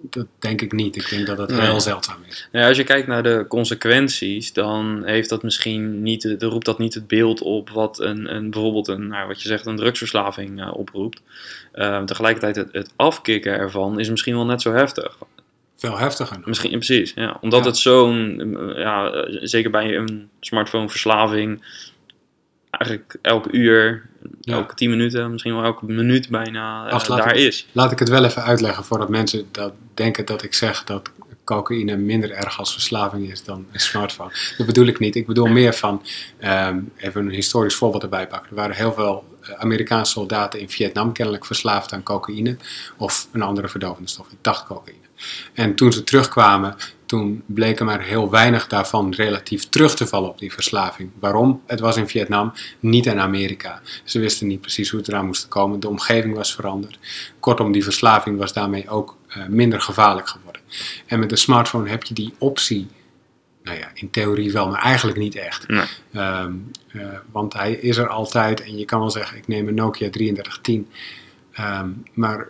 dat denk ik niet. Ik denk dat dat Nee. heel zeldzaam is. Nou ja, als je kijkt naar de consequenties, dan heeft dat misschien niet, dan roept dat niet het beeld op wat een, een bijvoorbeeld een, nou, wat je zegt, een drugsverslaving eh, oproept. Eh, tegelijkertijd het, het afkicken ervan is misschien wel net zo heftig. Veel heftiger. Misschien, precies, ja. Omdat Ja. het zo'n, eh, ja, eh, zeker bij een smartphoneverslaving, eigenlijk elk uur, Ja. elke tien minuten, misschien wel elke minuut bijna eh, daar ik- is. Laat ik het wel even uitleggen voordat mensen dat denken dat ik zeg dat cocaïne minder erg als verslaving is dan een smartphone. Dat bedoel ik niet. Ik bedoel meer van, ehm, even een historisch voorbeeld erbij pakken. Er waren heel veel Amerikaanse soldaten in Vietnam kennelijk verslaafd aan cocaïne of een andere verdovende stof. Ik dacht cocaïne. En toen ze terugkwamen, toen bleken maar heel weinig daarvan relatief terug te vallen op die verslaving. Waarom? Het was in Vietnam, niet in Amerika. Ze wisten niet precies hoe het eraan moest komen. De omgeving was veranderd. Kortom, die verslaving was daarmee ook eh, minder gevaarlijk geworden. En met de smartphone heb je die optie, nou ja, in theorie wel, maar eigenlijk niet echt. Nee. Ehm, eh, want hij is er altijd en je kan wel zeggen, ik neem een Nokia 3310. Ehm, maar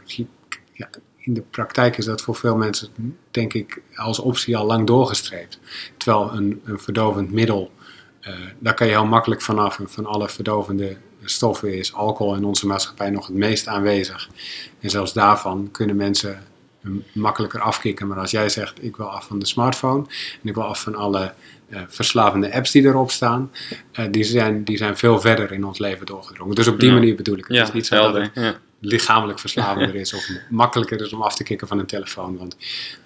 ja, in de praktijk is dat voor veel mensen, denk ik, als optie al lang doorgestreept. Terwijl een, een verdovend middel, eh, daar kan je heel makkelijk vanaf. En van alle verdovende stoffen is alcohol in onze maatschappij nog het meest aanwezig. En zelfs daarvan kunnen mensen hem makkelijker afkicken. Maar als jij zegt, ik wil af van de smartphone en ik wil af van alle eh, verslavende apps die erop staan, eh, die, zijn, die zijn veel verder in ons leven doorgedrongen. Dus op die Ja. manier bedoel ik het. Ja, is niet zo dat helder. het Ja. Lichamelijk verslavender is of makkelijker is om af te kicken van een telefoon. Want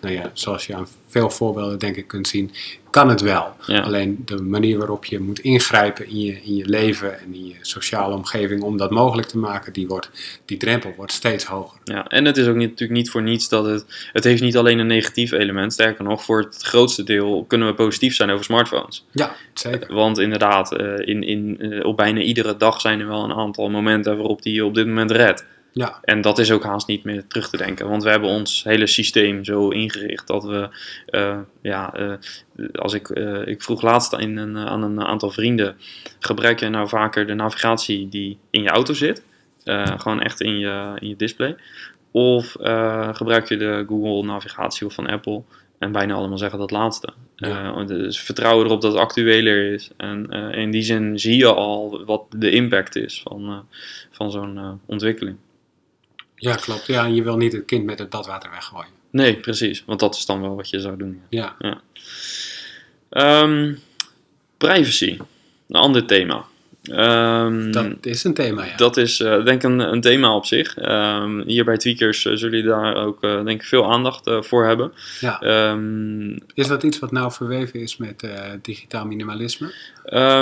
nou ja, zoals je aan veel voorbeelden denk ik kunt zien, kan het wel. Ja. Alleen de manier waarop je moet ingrijpen in je, in je leven en in je sociale omgeving om dat mogelijk te maken, die, wordt, die drempel wordt steeds hoger. Ja, en het is ook niet, natuurlijk niet voor niets dat het. Het heeft niet alleen een negatief element. Sterker nog, voor het grootste deel kunnen we positief zijn over smartphones. Ja, zeker. Want inderdaad, eh, in, in, eh, op bijna iedere dag zijn er wel een aantal momenten waarop die je op dit moment redt. Ja, En dat is ook haast niet meer terug te denken. Want we hebben ons hele systeem zo ingericht dat we. eh, ja, eh, als ik, eh, ik vroeg laatst in een, aan een aantal vrienden: gebruik jij nou vaker de navigatie die in je auto zit? Gewoon echt in je, in je display. Of gebruik je de Google navigatie of van Apple? En bijna allemaal zeggen dat laatste. Ja. Dus vertrouwen erop dat het actueler is. En in die zin zie je al wat de impact is van, van zo'n ontwikkeling. Ja, klopt. Ja, en je wil niet het kind met het badwater weggooien. Nee, precies. Want dat is dan wel wat je zou doen. ja. Ja, Ehm, privacy. Een ander thema. Ehm, dat is een thema, ja. dat is eh, denk ik een, een thema op zich. Ehm, hier bij Tweakers eh, zullen jullie daar ook eh, denk ik veel aandacht voor hebben. ja. Ehm, Is dat iets wat nou verweven is met digitaal minimalisme?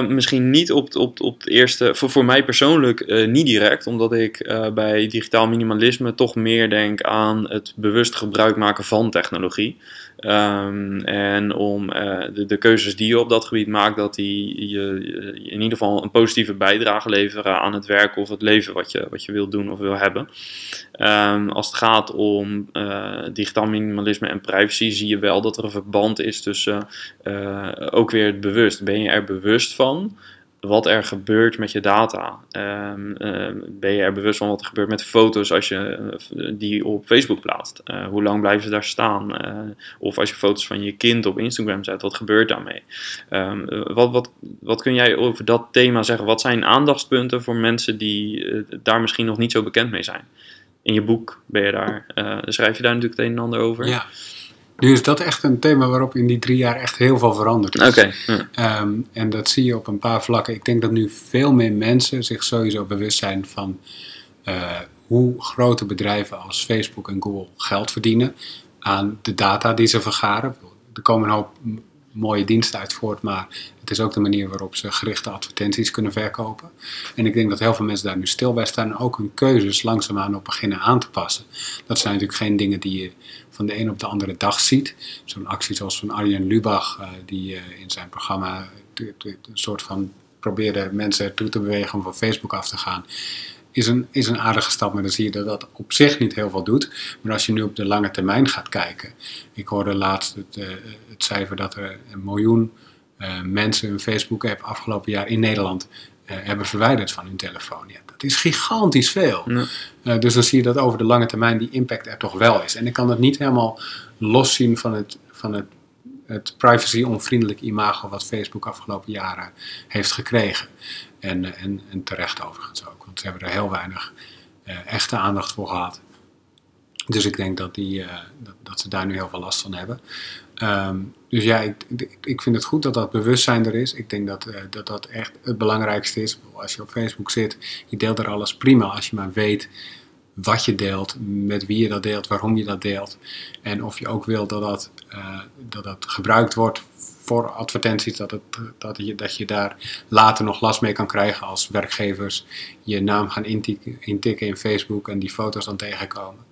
Misschien niet op, op, op het eerste, voor, voor mij persoonlijk niet direct, omdat ik bij digitaal minimalisme toch meer denk aan het bewust gebruik maken van technologie. Ehm, en om eh, de, keuzes die je op dat gebied maakt, dat die je, in ieder geval een positieve bijdrage leveren aan het werk of het leven wat je, wat je wilt doen of wil hebben. Ehm, als het gaat om eh, digitaal minimalisme en privacy, zie je wel dat er een verband is tussen eh, ook weer het bewust. Ben je er bewust van? Wat er gebeurt met je data. Ehm, ehm, ben je er bewust van wat er gebeurt met foto's als je eh, die op Facebook plaatst? Eh, hoe lang blijven ze daar staan? Eh, of als je foto's van je kind op Instagram zet, wat gebeurt daarmee? Ehm, wat, wat, wat kun jij over dat thema zeggen? Wat zijn aandachtspunten voor mensen die daar misschien nog niet zo bekend mee zijn? In je boek ben je daar, schrijf je daar natuurlijk het een en ander over. Ja. Nu is dat echt een thema waarop in die drie jaar echt heel veel veranderd is. Oké. Ehm, en dat zie je op een paar vlakken. Ik denk dat nu veel meer mensen zich sowieso bewust zijn van uh, hoe grote bedrijven als Facebook en Google geld verdienen aan de data die ze vergaren. Er komen een hoop mooie diensten uit voort, maar het is ook de manier waarop ze gerichte advertenties kunnen verkopen. En ik denk dat heel veel mensen daar nu stil bij staan en ook hun keuzes langzaamaan op beginnen aan te passen. Dat zijn natuurlijk geen dingen die je van de een op de andere dag ziet. Zo'n actie zoals van Arjen Lubach, uh, die uh, in zijn programma een soort van probeerde mensen toe te bewegen om van Facebook af te gaan is een, is een aardige stap, maar dan zie je dat dat op zich niet heel veel doet. Maar als je nu op de lange termijn gaat kijken. Ik hoorde laatst het, uh, het cijfer dat er een miljoen mensen een Facebook-app afgelopen jaar in Nederland hebben verwijderd van hun telefoon. Dat is gigantisch veel. Ja. dus dan zie je dat over de lange termijn die impact er toch wel is. En ik kan dat niet helemaal loszien van het, van het, het privacy-onvriendelijk imago wat Facebook afgelopen jaren heeft gekregen. En, en, en terecht overigens ook. Want ze hebben er heel weinig uh, echte aandacht voor gehad. Dus ik denk dat, die, dat, dat, ze daar nu heel veel last van hebben. Um, dus ja, ik, ik vind het goed dat dat bewustzijn er is. Ik denk dat, uh, dat dat echt het belangrijkste is. Als je op Facebook zit, je deelt er alles prima. Als je maar weet wat je deelt, met wie je dat deelt, waarom je dat deelt. En of je ook wil dat dat, dat, dat gebruikt wordt voor advertenties, dat, het, dat, je, dat je daar later nog last mee kan krijgen als werkgevers je naam gaan intikken, in Facebook en die foto's dan tegenkomen.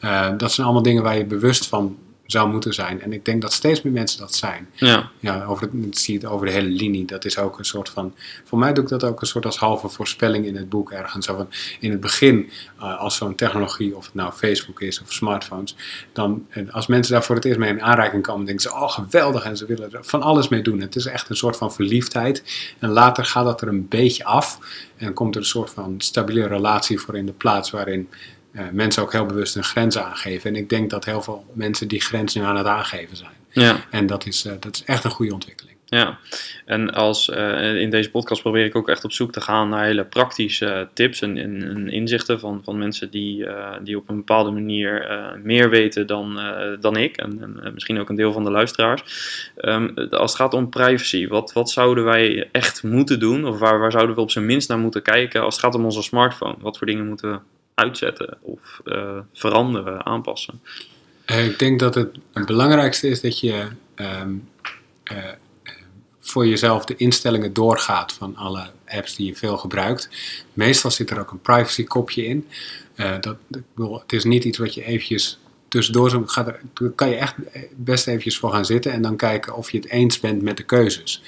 Uh, dat zijn allemaal dingen waar je bewust van zou moeten zijn. En ik denk dat steeds meer mensen dat zijn. Ja. Ja, over het, zie het over de hele linie. Dat is ook een soort van. Voor mij doe ik dat ook een soort als halve voorspelling in het boek ergens. Zo van, in het begin, uh, als zo'n technologie, of het nou Facebook is of smartphones, dan als mensen daar voor het eerst mee in aanraking komen, denken ze: oh geweldig, en ze willen er van alles mee doen. Het is echt een soort van verliefdheid. En later gaat dat er een beetje af. En komt er een soort van stabiele relatie voor in de plaats waarin uh, mensen ook heel bewust een grens aangeven. En ik denk dat heel veel mensen die grens nu aan het aangeven zijn. Ja. En dat is, uh, dat is echt een goede ontwikkeling. Ja, en als, uh, in deze podcast probeer ik ook echt op zoek te gaan naar hele praktische tips en, en, en inzichten van, van mensen die, die op een bepaalde manier meer weten dan, dan ik en, en, misschien ook een deel van de luisteraars. Um, als het gaat om privacy, wat, wat zouden wij echt moeten doen of waar, waar zouden we op zijn minst naar moeten kijken als het gaat om onze smartphone? Wat voor dingen moeten we uitzetten of uh, veranderen, aanpassen? Uh, ik denk dat het, het belangrijkste is dat je um, uh, voor jezelf de instellingen doorgaat van alle apps die je veel gebruikt. Meestal zit er ook een privacy kopje in. dat, ik het is niet iets wat je eventjes tussendoor zo gaat er, kan je echt best eventjes voor gaan zitten en dan kijken of je het eens bent met de keuzes.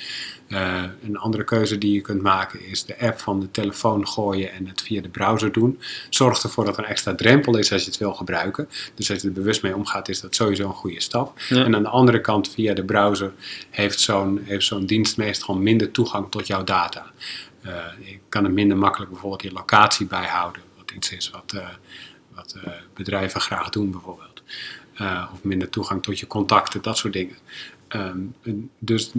Uh, een andere keuze die je kunt maken is de app van de telefoon gooien en het via de browser doen. Zorg ervoor dat er een extra drempel is als je het wil gebruiken. Dus als je er bewust mee omgaat, is dat sowieso een goede stap. Ja. En aan de andere kant, via de browser, heeft zo'n heeft zo'n dienst meestal minder toegang tot jouw data. Uh, je kan er minder makkelijk bijvoorbeeld je locatie bijhouden, wat iets is wat, uh, wat bedrijven graag doen bijvoorbeeld. Of minder toegang tot je contacten, dat soort dingen. Um, dus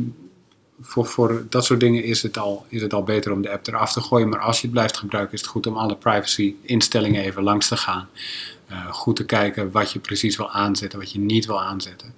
voor, voor dat soort dingen is het, al, is het al beter om de app eraf te gooien. Maar als je het blijft gebruiken, is het goed om alle privacy instellingen even langs te gaan. Uh, goed te kijken wat je precies wil aanzetten, wat je niet wil aanzetten.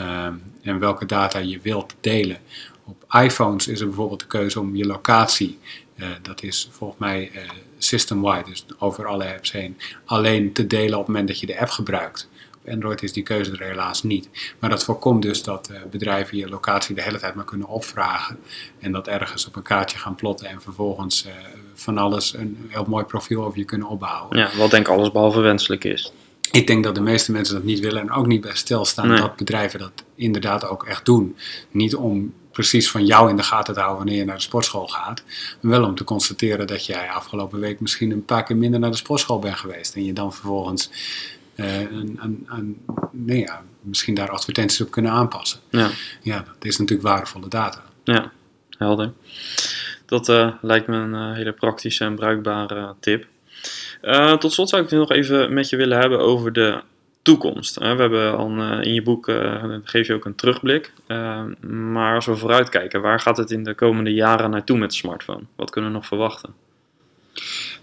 Uh, en welke data je wilt delen. Op iPhones is er bijvoorbeeld de keuze om je locatie, uh, dat is volgens mij system-wide, dus over alle apps heen, alleen te delen op het moment dat je de app gebruikt. Android is die keuze er helaas niet. Maar dat voorkomt dus dat uh, bedrijven je locatie de hele tijd maar kunnen opvragen. En dat ergens op een kaartje gaan plotten en vervolgens uh, van alles een heel mooi profiel over je kunnen opbouwen. Ja, wat denk ik alles behalve wenselijk is. Ik denk dat de meeste mensen dat niet willen en ook niet bij stilstaan nee. dat bedrijven dat inderdaad ook echt doen. Niet om precies van jou in de gaten te houden wanneer je naar de sportschool gaat. Maar wel om te constateren dat jij afgelopen week misschien een paar keer minder naar de sportschool bent geweest. En je dan vervolgens uh, een, een, een, nee, ja, misschien daar advertenties op kunnen aanpassen. Ja. ja, dat is natuurlijk waardevolle data. Ja, helder. Dat uh, lijkt me een uh, hele praktische en bruikbare tip. Uh, tot slot zou ik het nog even met je willen hebben over de toekomst. We hebben al in je boek geef je ook een terugblik. maar als we vooruitkijken, waar gaat het in de komende jaren naartoe met de smartphone? Wat kunnen we nog verwachten?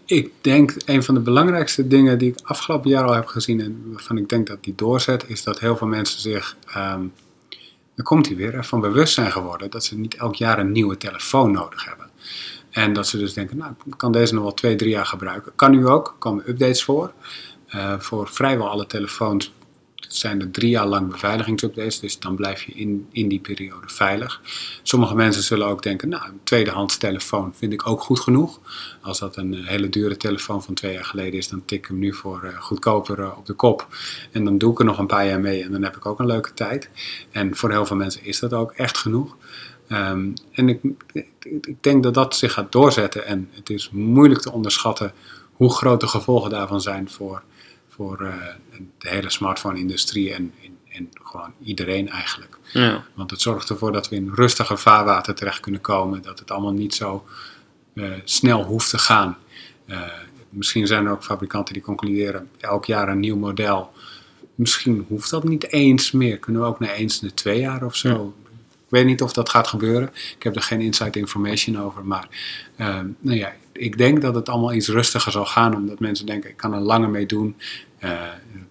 Ik denk een van de belangrijkste dingen die ik afgelopen jaar al heb gezien en waarvan ik denk dat die doorzet, is dat heel veel mensen zich, um, dan komt hij weer, van bewust zijn geworden dat ze niet elk jaar een nieuwe telefoon nodig hebben. En dat ze dus denken, nou, ik kan deze nog wel twee, drie jaar gebruiken. Kan nu ook, komen updates voor. Uh, voor vrijwel alle telefoons zijn er drie jaar lang beveiligingsupdates, dus dan blijf je in, in die periode veilig. Sommige mensen zullen ook denken, nou, een tweedehands telefoon vind ik ook goed genoeg. Als dat een hele dure telefoon van twee jaar geleden is, dan tik ik hem nu voor uh, goedkoper uh, op de kop. En dan doe ik er nog een paar jaar mee en dan heb ik ook een leuke tijd. En voor heel veel mensen is dat ook echt genoeg. Um, en ik, ik, denk dat dat zich gaat doorzetten en het is moeilijk te onderschatten hoe groot de gevolgen daarvan zijn voor voor uh, de hele smartphone-industrie en, en, en, gewoon iedereen eigenlijk. Ja. Want het zorgt ervoor dat we in rustige vaarwater terecht kunnen komen, dat het allemaal niet zo uh, snel hoeft te gaan. Uh, misschien zijn er ook fabrikanten die concluderen elk jaar een nieuw model. Misschien hoeft dat niet eens meer. Kunnen we ook naar eens in de twee jaar of zo. Ja. Ik weet niet of dat gaat gebeuren. Ik heb er geen inside information over. Maar uh, nou ja, ik denk dat het allemaal iets rustiger zal gaan. Omdat mensen denken, ik kan er langer mee doen. Uh,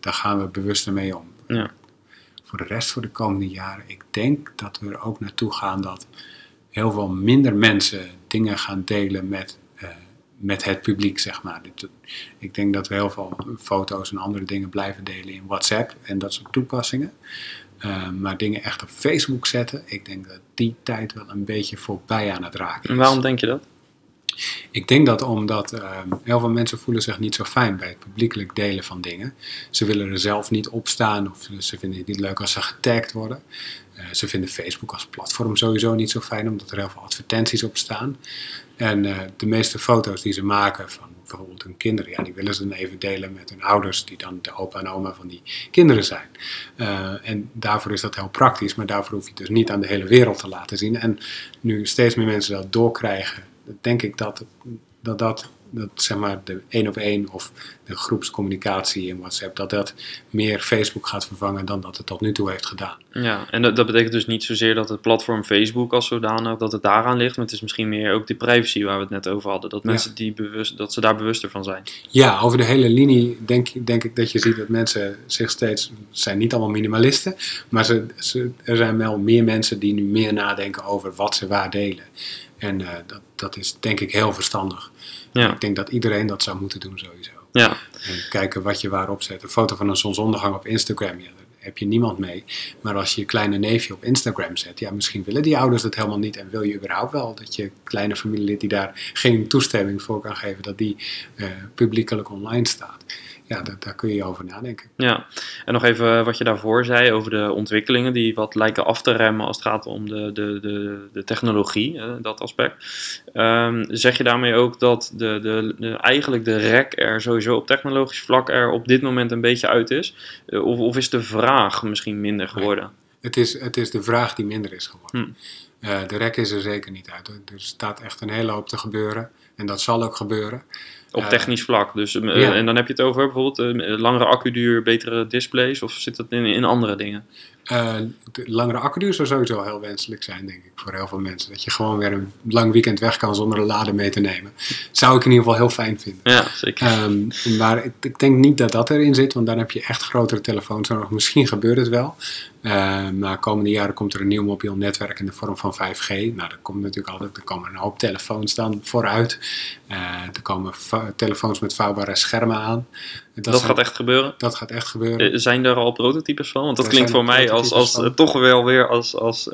daar gaan we bewuster mee om. Ja. Voor de rest voor de komende jaren, ik denk dat we er ook naartoe gaan dat heel veel minder mensen dingen gaan delen met, uh, met het publiek, zeg maar. Ik denk dat we heel veel foto's en andere dingen blijven delen in WhatsApp en dat soort toepassingen. Uh, maar dingen echt op Facebook zetten, ik denk dat die tijd wel een beetje voorbij aan het raken is. En waarom denk je dat? Ik denk dat omdat uh, heel veel mensen voelen zich niet zo fijn bij het publiekelijk delen van dingen. Ze willen er zelf niet op staan of ze vinden het niet leuk als ze getagd worden. Uh, ze vinden Facebook als platform sowieso niet zo fijn omdat er heel veel advertenties op staan. En uh, de meeste foto's die ze maken van bijvoorbeeld hun kinderen, ja, die willen ze dan even delen met hun ouders, die dan de opa en oma van die kinderen zijn. Uh, en daarvoor is dat heel praktisch, maar daarvoor hoef je het dus niet aan de hele wereld te laten zien. En nu steeds meer mensen dat doorkrijgen denk ik dat dat, dat, dat zeg maar de één op één of de groepscommunicatie in WhatsApp, dat dat meer Facebook gaat vervangen dan dat het tot nu toe heeft gedaan. Ja, en dat, dat betekent dus niet zozeer dat het platform Facebook als zodanig, dat het daaraan ligt, maar het is misschien meer ook die privacy waar we het net over hadden, dat mensen die bewust, dat ze daar bewuster van zijn. Ja, over de hele linie denk, denk ik dat je ziet dat mensen zich steeds, zijn niet allemaal minimalisten, maar ze, ze, er zijn wel meer mensen die nu meer nadenken over wat ze waar delen. En uh, dat, dat is denk ik heel verstandig. Ja. Ik denk dat iedereen dat zou moeten doen sowieso. Ja. En kijken wat je waarop zet. Een foto van een zonsondergang op Instagram, ja, daar heb je niemand mee. Maar als je je kleine neefje op Instagram zet, ja, misschien willen die ouders dat helemaal niet. En wil je überhaupt wel dat je kleine familielid die daar geen toestemming voor kan geven, dat die uh, publiekelijk online staat ja, daar, daar, kun je over nadenken. Ja, en nog even wat je daarvoor zei over de ontwikkelingen die wat lijken af te remmen als het gaat om de, de, de, de technologie, dat aspect. Um, zeg je daarmee ook dat de, de, de, eigenlijk de rek er sowieso op technologisch vlak er op dit moment een beetje uit is? Eh, of, of is de vraag misschien minder geworden? Nee, het, is, het is de vraag die minder is geworden. Hm. Uh, de rek is er zeker niet uit. Er staat echt een hele hoop te gebeuren. En dat zal ook gebeuren. Op technisch vlak. Dus, uh, En dan heb je het over bijvoorbeeld uh, langere accuduur, betere displays. Of zit dat in, in andere dingen? De langere accuduur zou sowieso heel wenselijk zijn, denk ik, voor heel veel mensen. Dat je gewoon weer een lang weekend weg kan zonder een lader mee te nemen. Zou ik in ieder geval heel fijn vinden. Ja, zeker. Um, maar ik, ik, denk niet dat dat erin zit, want dan heb je echt grotere telefoons nodig. Misschien gebeurt het wel. Uh, maar komende jaren komt er een nieuw mobiel netwerk in de vorm van 5G. Nou, er komt natuurlijk altijd, er komen een hoop telefoons dan vooruit. Uh, er komen telefoons met vouwbare schermen aan. Dat, dat gaat echt gebeuren? Dat gaat echt gebeuren. Uh, zijn er al prototypes van? Want dat er klinkt voor mij als, als toch wel weer als, als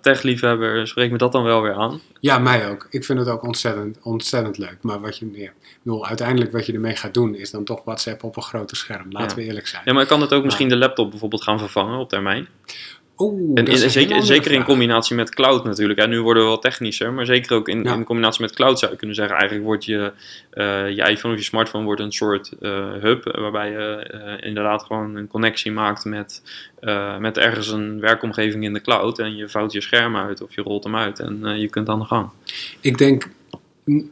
techliefhebber, spreekt me dat dan wel weer aan. Ja, mij ook. Ik vind het ook ontzettend, ontzettend leuk. Maar wat je, ja, bedoel, uiteindelijk wat je ermee gaat doen, is dan toch WhatsApp op een groter scherm. Laten we eerlijk zijn. Ja, maar kan het ook misschien de laptop bijvoorbeeld gaan vervangen op termijn? Oeh, En, in- zeker, zeker in combinatie met cloud natuurlijk. En nu worden we wel technischer, maar zeker ook in, Ja. in combinatie met cloud zou je kunnen zeggen. Eigenlijk wordt je, eh, je iPhone of je smartphone wordt een soort eh, hub. eh, Waarbij je inderdaad gewoon een connectie maakt met, met ergens een werkomgeving in de cloud. En je vouwt je scherm uit of je rolt hem uit en je kunt aan de gang. Ik denk,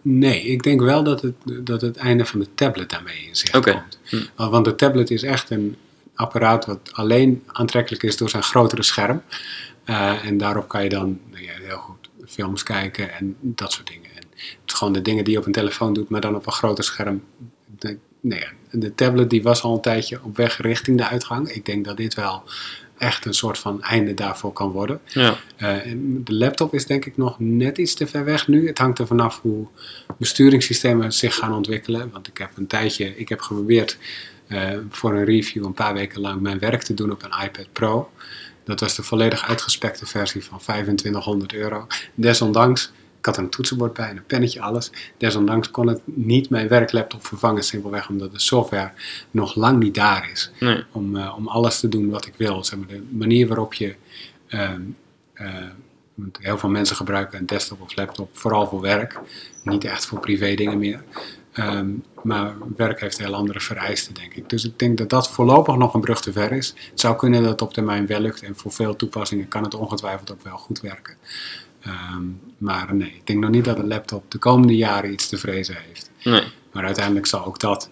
nee, ik denk wel dat het, dat het einde van de tablet daarmee in zicht komt. Hm. Want de tablet is echt een apparaat wat alleen aantrekkelijk is door zijn grotere scherm. Eh, en daarop kan je dan nou ja, heel goed films kijken en dat soort dingen. En het is gewoon de dingen die je op een telefoon doet, maar dan op een groter scherm. De, nee, ja, de tablet die was al een tijdje op weg richting de uitgang. Ik denk dat dit wel echt een soort van einde daarvoor kan worden. Ja, Eh, en de laptop is denk ik nog net iets te ver weg nu. Het hangt er vanaf hoe besturingssystemen zich gaan ontwikkelen. Want ik heb een tijdje, ik heb geprobeerd voor een review een paar weken lang mijn werk te doen op een iPad Pro. Dat was de volledig uitgespekte versie van 2500 euro. Desondanks, ik had een toetsenbord bij en een pennetje, alles. Desondanks kon het niet mijn werklaptop vervangen, simpelweg omdat de software nog lang niet daar is nee. om, eh, om alles te doen wat ik wil. Zeg maar, de manier waarop je. ehm, eh, heel veel mensen gebruiken een desktop of laptop vooral voor werk, niet echt voor privé dingen meer. Ehm, maar werk heeft heel andere vereisten, denk ik. Dus ik denk dat dat voorlopig nog een brug te ver is. Het zou kunnen dat het op termijn wel lukt en voor veel toepassingen kan het ongetwijfeld ook wel goed werken. Ehm, maar nee, ik denk nog niet dat een laptop de komende jaren iets te vrezen heeft. nee. Maar uiteindelijk zal ook dat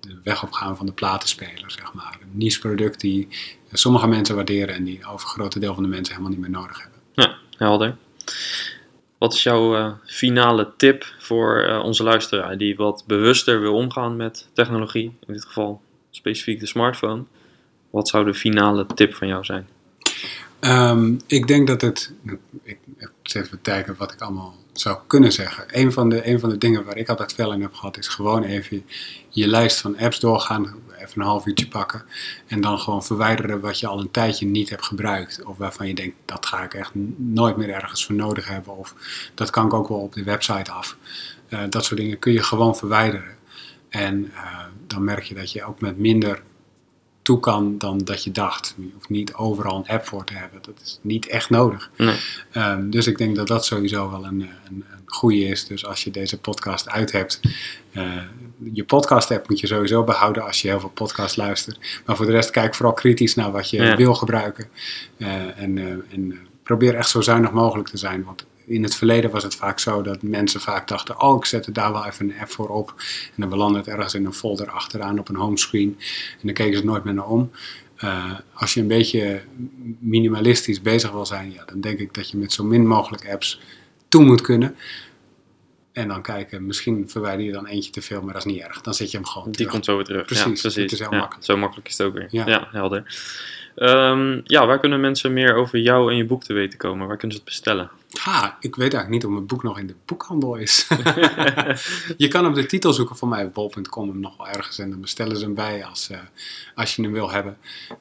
de weg opgaan van de platenspeler, zeg maar. Een niche product die sommige mensen waarderen en die over grote deel van de mensen helemaal niet meer nodig hebben. Ja, helder. Wat is jouw eh, finale tip voor eh, onze luisteraar die wat bewuster wil omgaan met technologie? In dit geval specifiek de smartphone. Wat zou de finale tip van jou zijn? Ehm, ik denk dat het. Ik zit even kijken wat ik allemaal zou kunnen zeggen. Een van, de, een van de dingen waar ik altijd veel in heb gehad, is gewoon even je lijst van apps doorgaan. Even een half uurtje pakken. En dan gewoon verwijderen wat je al een tijdje niet hebt gebruikt. Of waarvan je denkt, dat ga ik echt nooit meer ergens voor nodig hebben. Of dat kan ik ook wel op de website af. Eh, dat soort dingen kun je gewoon verwijderen. En eh, dan merk je dat je ook met minder toe kan dan dat je dacht. Je hoeft niet overal een app voor te hebben. Dat is niet echt nodig. Nee. Ehm, dus ik denk dat dat sowieso wel een, een, een goede is. Dus als je deze podcast uit hebt, eh, je podcast app moet je sowieso behouden als je heel veel podcast luistert. Maar voor de rest kijk vooral kritisch naar wat je Ja. wil gebruiken. Eh, en eh, en eh, probeer echt zo zuinig mogelijk te zijn. Want in het verleden was het vaak zo dat mensen vaak dachten: Oh, ik zet er daar wel even een app voor op. En dan belandde het ergens in een folder achteraan op een homescreen. En dan keken ze nooit meer naar om. Als je een beetje minimalistisch bezig wil zijn, ja, dan denk ik dat je met zo min mogelijk apps toe moet kunnen. En dan kijken, misschien verwijder je dan eentje te veel, maar dat is niet erg. Dan zet je hem gewoon Die terug. komt zo weer terug. Precies, ja, precies. is heel Ja, makkelijk. Zo makkelijk is het ook weer. Ja. Ja, helder. Ehm, ja, waar kunnen mensen meer over jou en je boek te weten komen? Waar kunnen ze het bestellen? Ha, ik weet eigenlijk niet of mijn boek nog in de boekhandel is. je kan op de titel zoeken van mij op bol.com hem nog wel ergens en dan bestellen ze hem bij als, eh, als je hem wil hebben.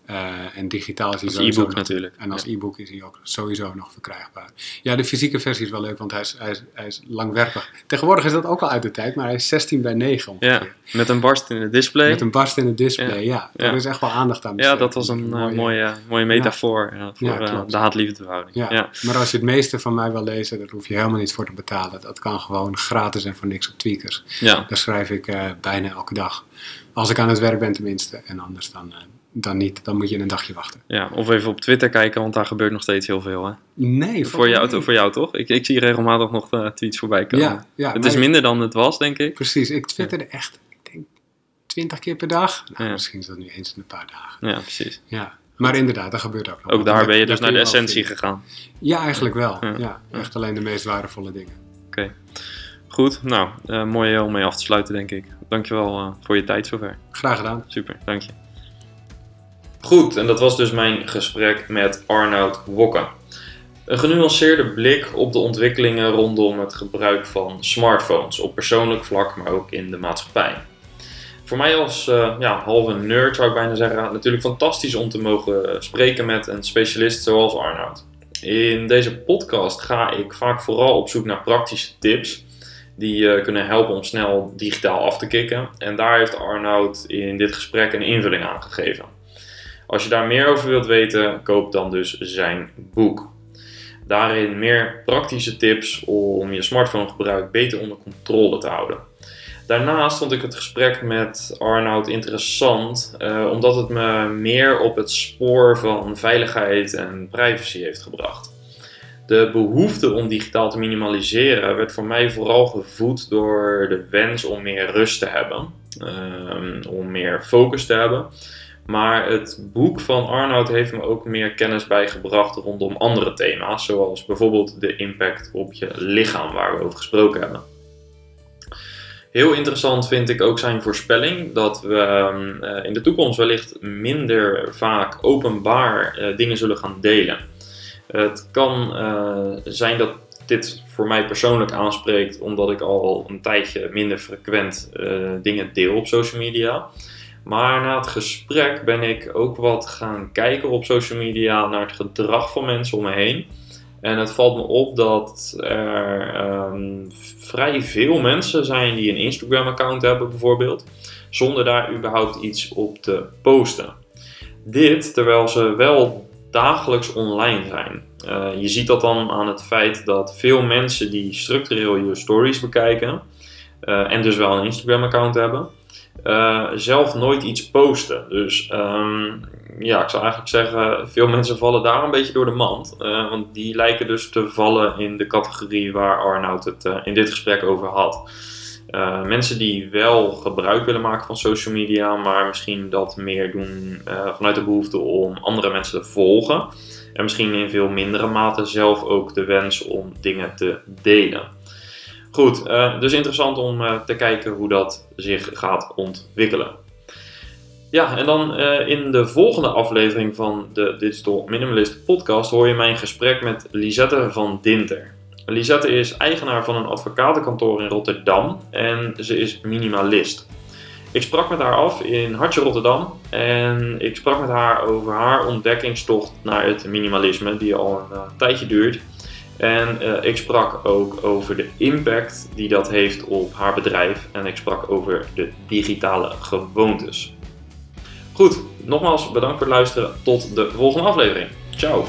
Eh, en digitaal is hij Als e-book natuurlijk. En als Ja. e-book is hij ook sowieso nog verkrijgbaar. Ja, de fysieke versie is wel leuk, want hij is, hij is, hij is langwerpig. Tegenwoordig is dat ook al uit de tijd, maar hij is 16 bij 9 ongeveer. Ja, met een barst in het display. Met een barst in het display, ja. Ja. Er is echt wel aandacht aan Ja, besteed. dat was een eh, mooie- mooie, mooie metafoor voor Ja, de haat-liefdeverhouding. Ja. Ja. maar als je het meeste van mij wil lezen, daar hoef je helemaal niet voor te betalen. Dat kan gewoon gratis en voor niks op Tweakers. Ja. Daar schrijf ik eh, bijna elke dag. Als ik aan het werk ben tenminste. En anders dan, eh, dan niet. Dan moet je een dagje wachten. Ja, of even op Twitter kijken, want daar gebeurt nog steeds heel veel. Hè? Nee, Voor, jou, voor jou toch? Ik, ik zie regelmatig nog eh, tweets voorbij komen. Ja, ja het is minder dan het was, denk ik. Precies, ik twitterde echt, ik denk, 20 keer per dag. Nou, misschien is dat nu eens in een paar dagen. Ja, precies. Ja, maar inderdaad, dat gebeurt ook nog. Ook daar ben je dus naar de essentie vinden. gegaan. Ja, eigenlijk wel. Ja. Ja. echt alleen de meest waardevolle dingen. Oké. Goed, nou, eh, mooi om mee af te sluiten, denk ik. Dankjewel eh voor je tijd zover. Graag gedaan. Super, dank je. Goed, en dat was dus mijn gesprek met Arnoud Wokke. Een genuanceerde blik op de ontwikkelingen rondom het gebruik van smartphones op persoonlijk vlak, maar ook in de maatschappij. Voor mij als eh, ja, halve nerd zou ik bijna zeggen, natuurlijk fantastisch om te mogen eh, spreken met een specialist zoals Arnoud. In deze podcast ga ik vaak vooral op zoek naar praktische tips die je kunnen helpen om snel digitaal af te kicken. En daar heeft Arnoud in dit gesprek een invulling aan gegeven. Als je daar meer over wilt weten, koop dan dus zijn boek. Daarin meer praktische tips om je smartphonegebruik beter onder controle te houden. Daarnaast vond ik het gesprek met Arnoud interessant, uh, omdat het me meer op het spoor van veiligheid en privacy heeft gebracht. De behoefte om digitaal te minimaliseren werd voor mij vooral gevoed door de wens om meer rust te hebben, uh, om meer focus te hebben. Maar het boek van Arnoud heeft me ook meer kennis bijgebracht rondom andere thema's, zoals bijvoorbeeld de impact op je lichaam, waar we over gesproken hebben. Heel interessant vind ik ook zijn voorspelling dat we ehm, eh, in de toekomst wellicht minder vaak openbaar uh, dingen zullen gaan delen. Het kan uh, zijn dat dit voor mij persoonlijk aanspreekt omdat ik al een tijdje minder frequent dingen deel op social media. Maar na het gesprek ben ik ook wat gaan kijken op social media naar het gedrag van mensen om me heen. En het valt me op dat er um, vrij veel mensen zijn die een Instagram-account hebben, bijvoorbeeld, zonder daar überhaupt iets op te posten. Dit terwijl ze wel dagelijks online zijn. Uh, je ziet dat dan aan het feit dat veel mensen die structureel je stories bekijken uh, en dus wel een Instagram-account hebben, uh, zelf nooit iets posten. Dus um, ja, ik zou eigenlijk zeggen, veel mensen vallen daar een beetje door de mand. Uh, want die lijken dus te vallen in de categorie waar Arnoud het uh, in dit gesprek over had. mensen die wel gebruik willen maken van social media, maar misschien dat meer doen vanuit de behoefte om andere mensen te volgen. En misschien in veel mindere mate zelf ook de wens om dingen te delen. Goed, uh, dus interessant om uh, te kijken hoe dat zich gaat ontwikkelen. Ja, en dan uh, in de volgende aflevering van de Digital Minimalist podcast hoor je mijn gesprek met Lisette van Dinter. Lisette is eigenaar van een advocatenkantoor in Rotterdam en ze is minimalist. Ik sprak met haar af in Hartje Rotterdam en ik sprak met haar over haar ontdekkingstocht naar het minimalisme, die al een tijdje duurt. En uh, ik sprak ook over de impact die dat heeft op haar bedrijf. En ik sprak over de digitale gewoontes. Goed, nogmaals bedankt voor het luisteren. Tot de volgende aflevering. Ciao.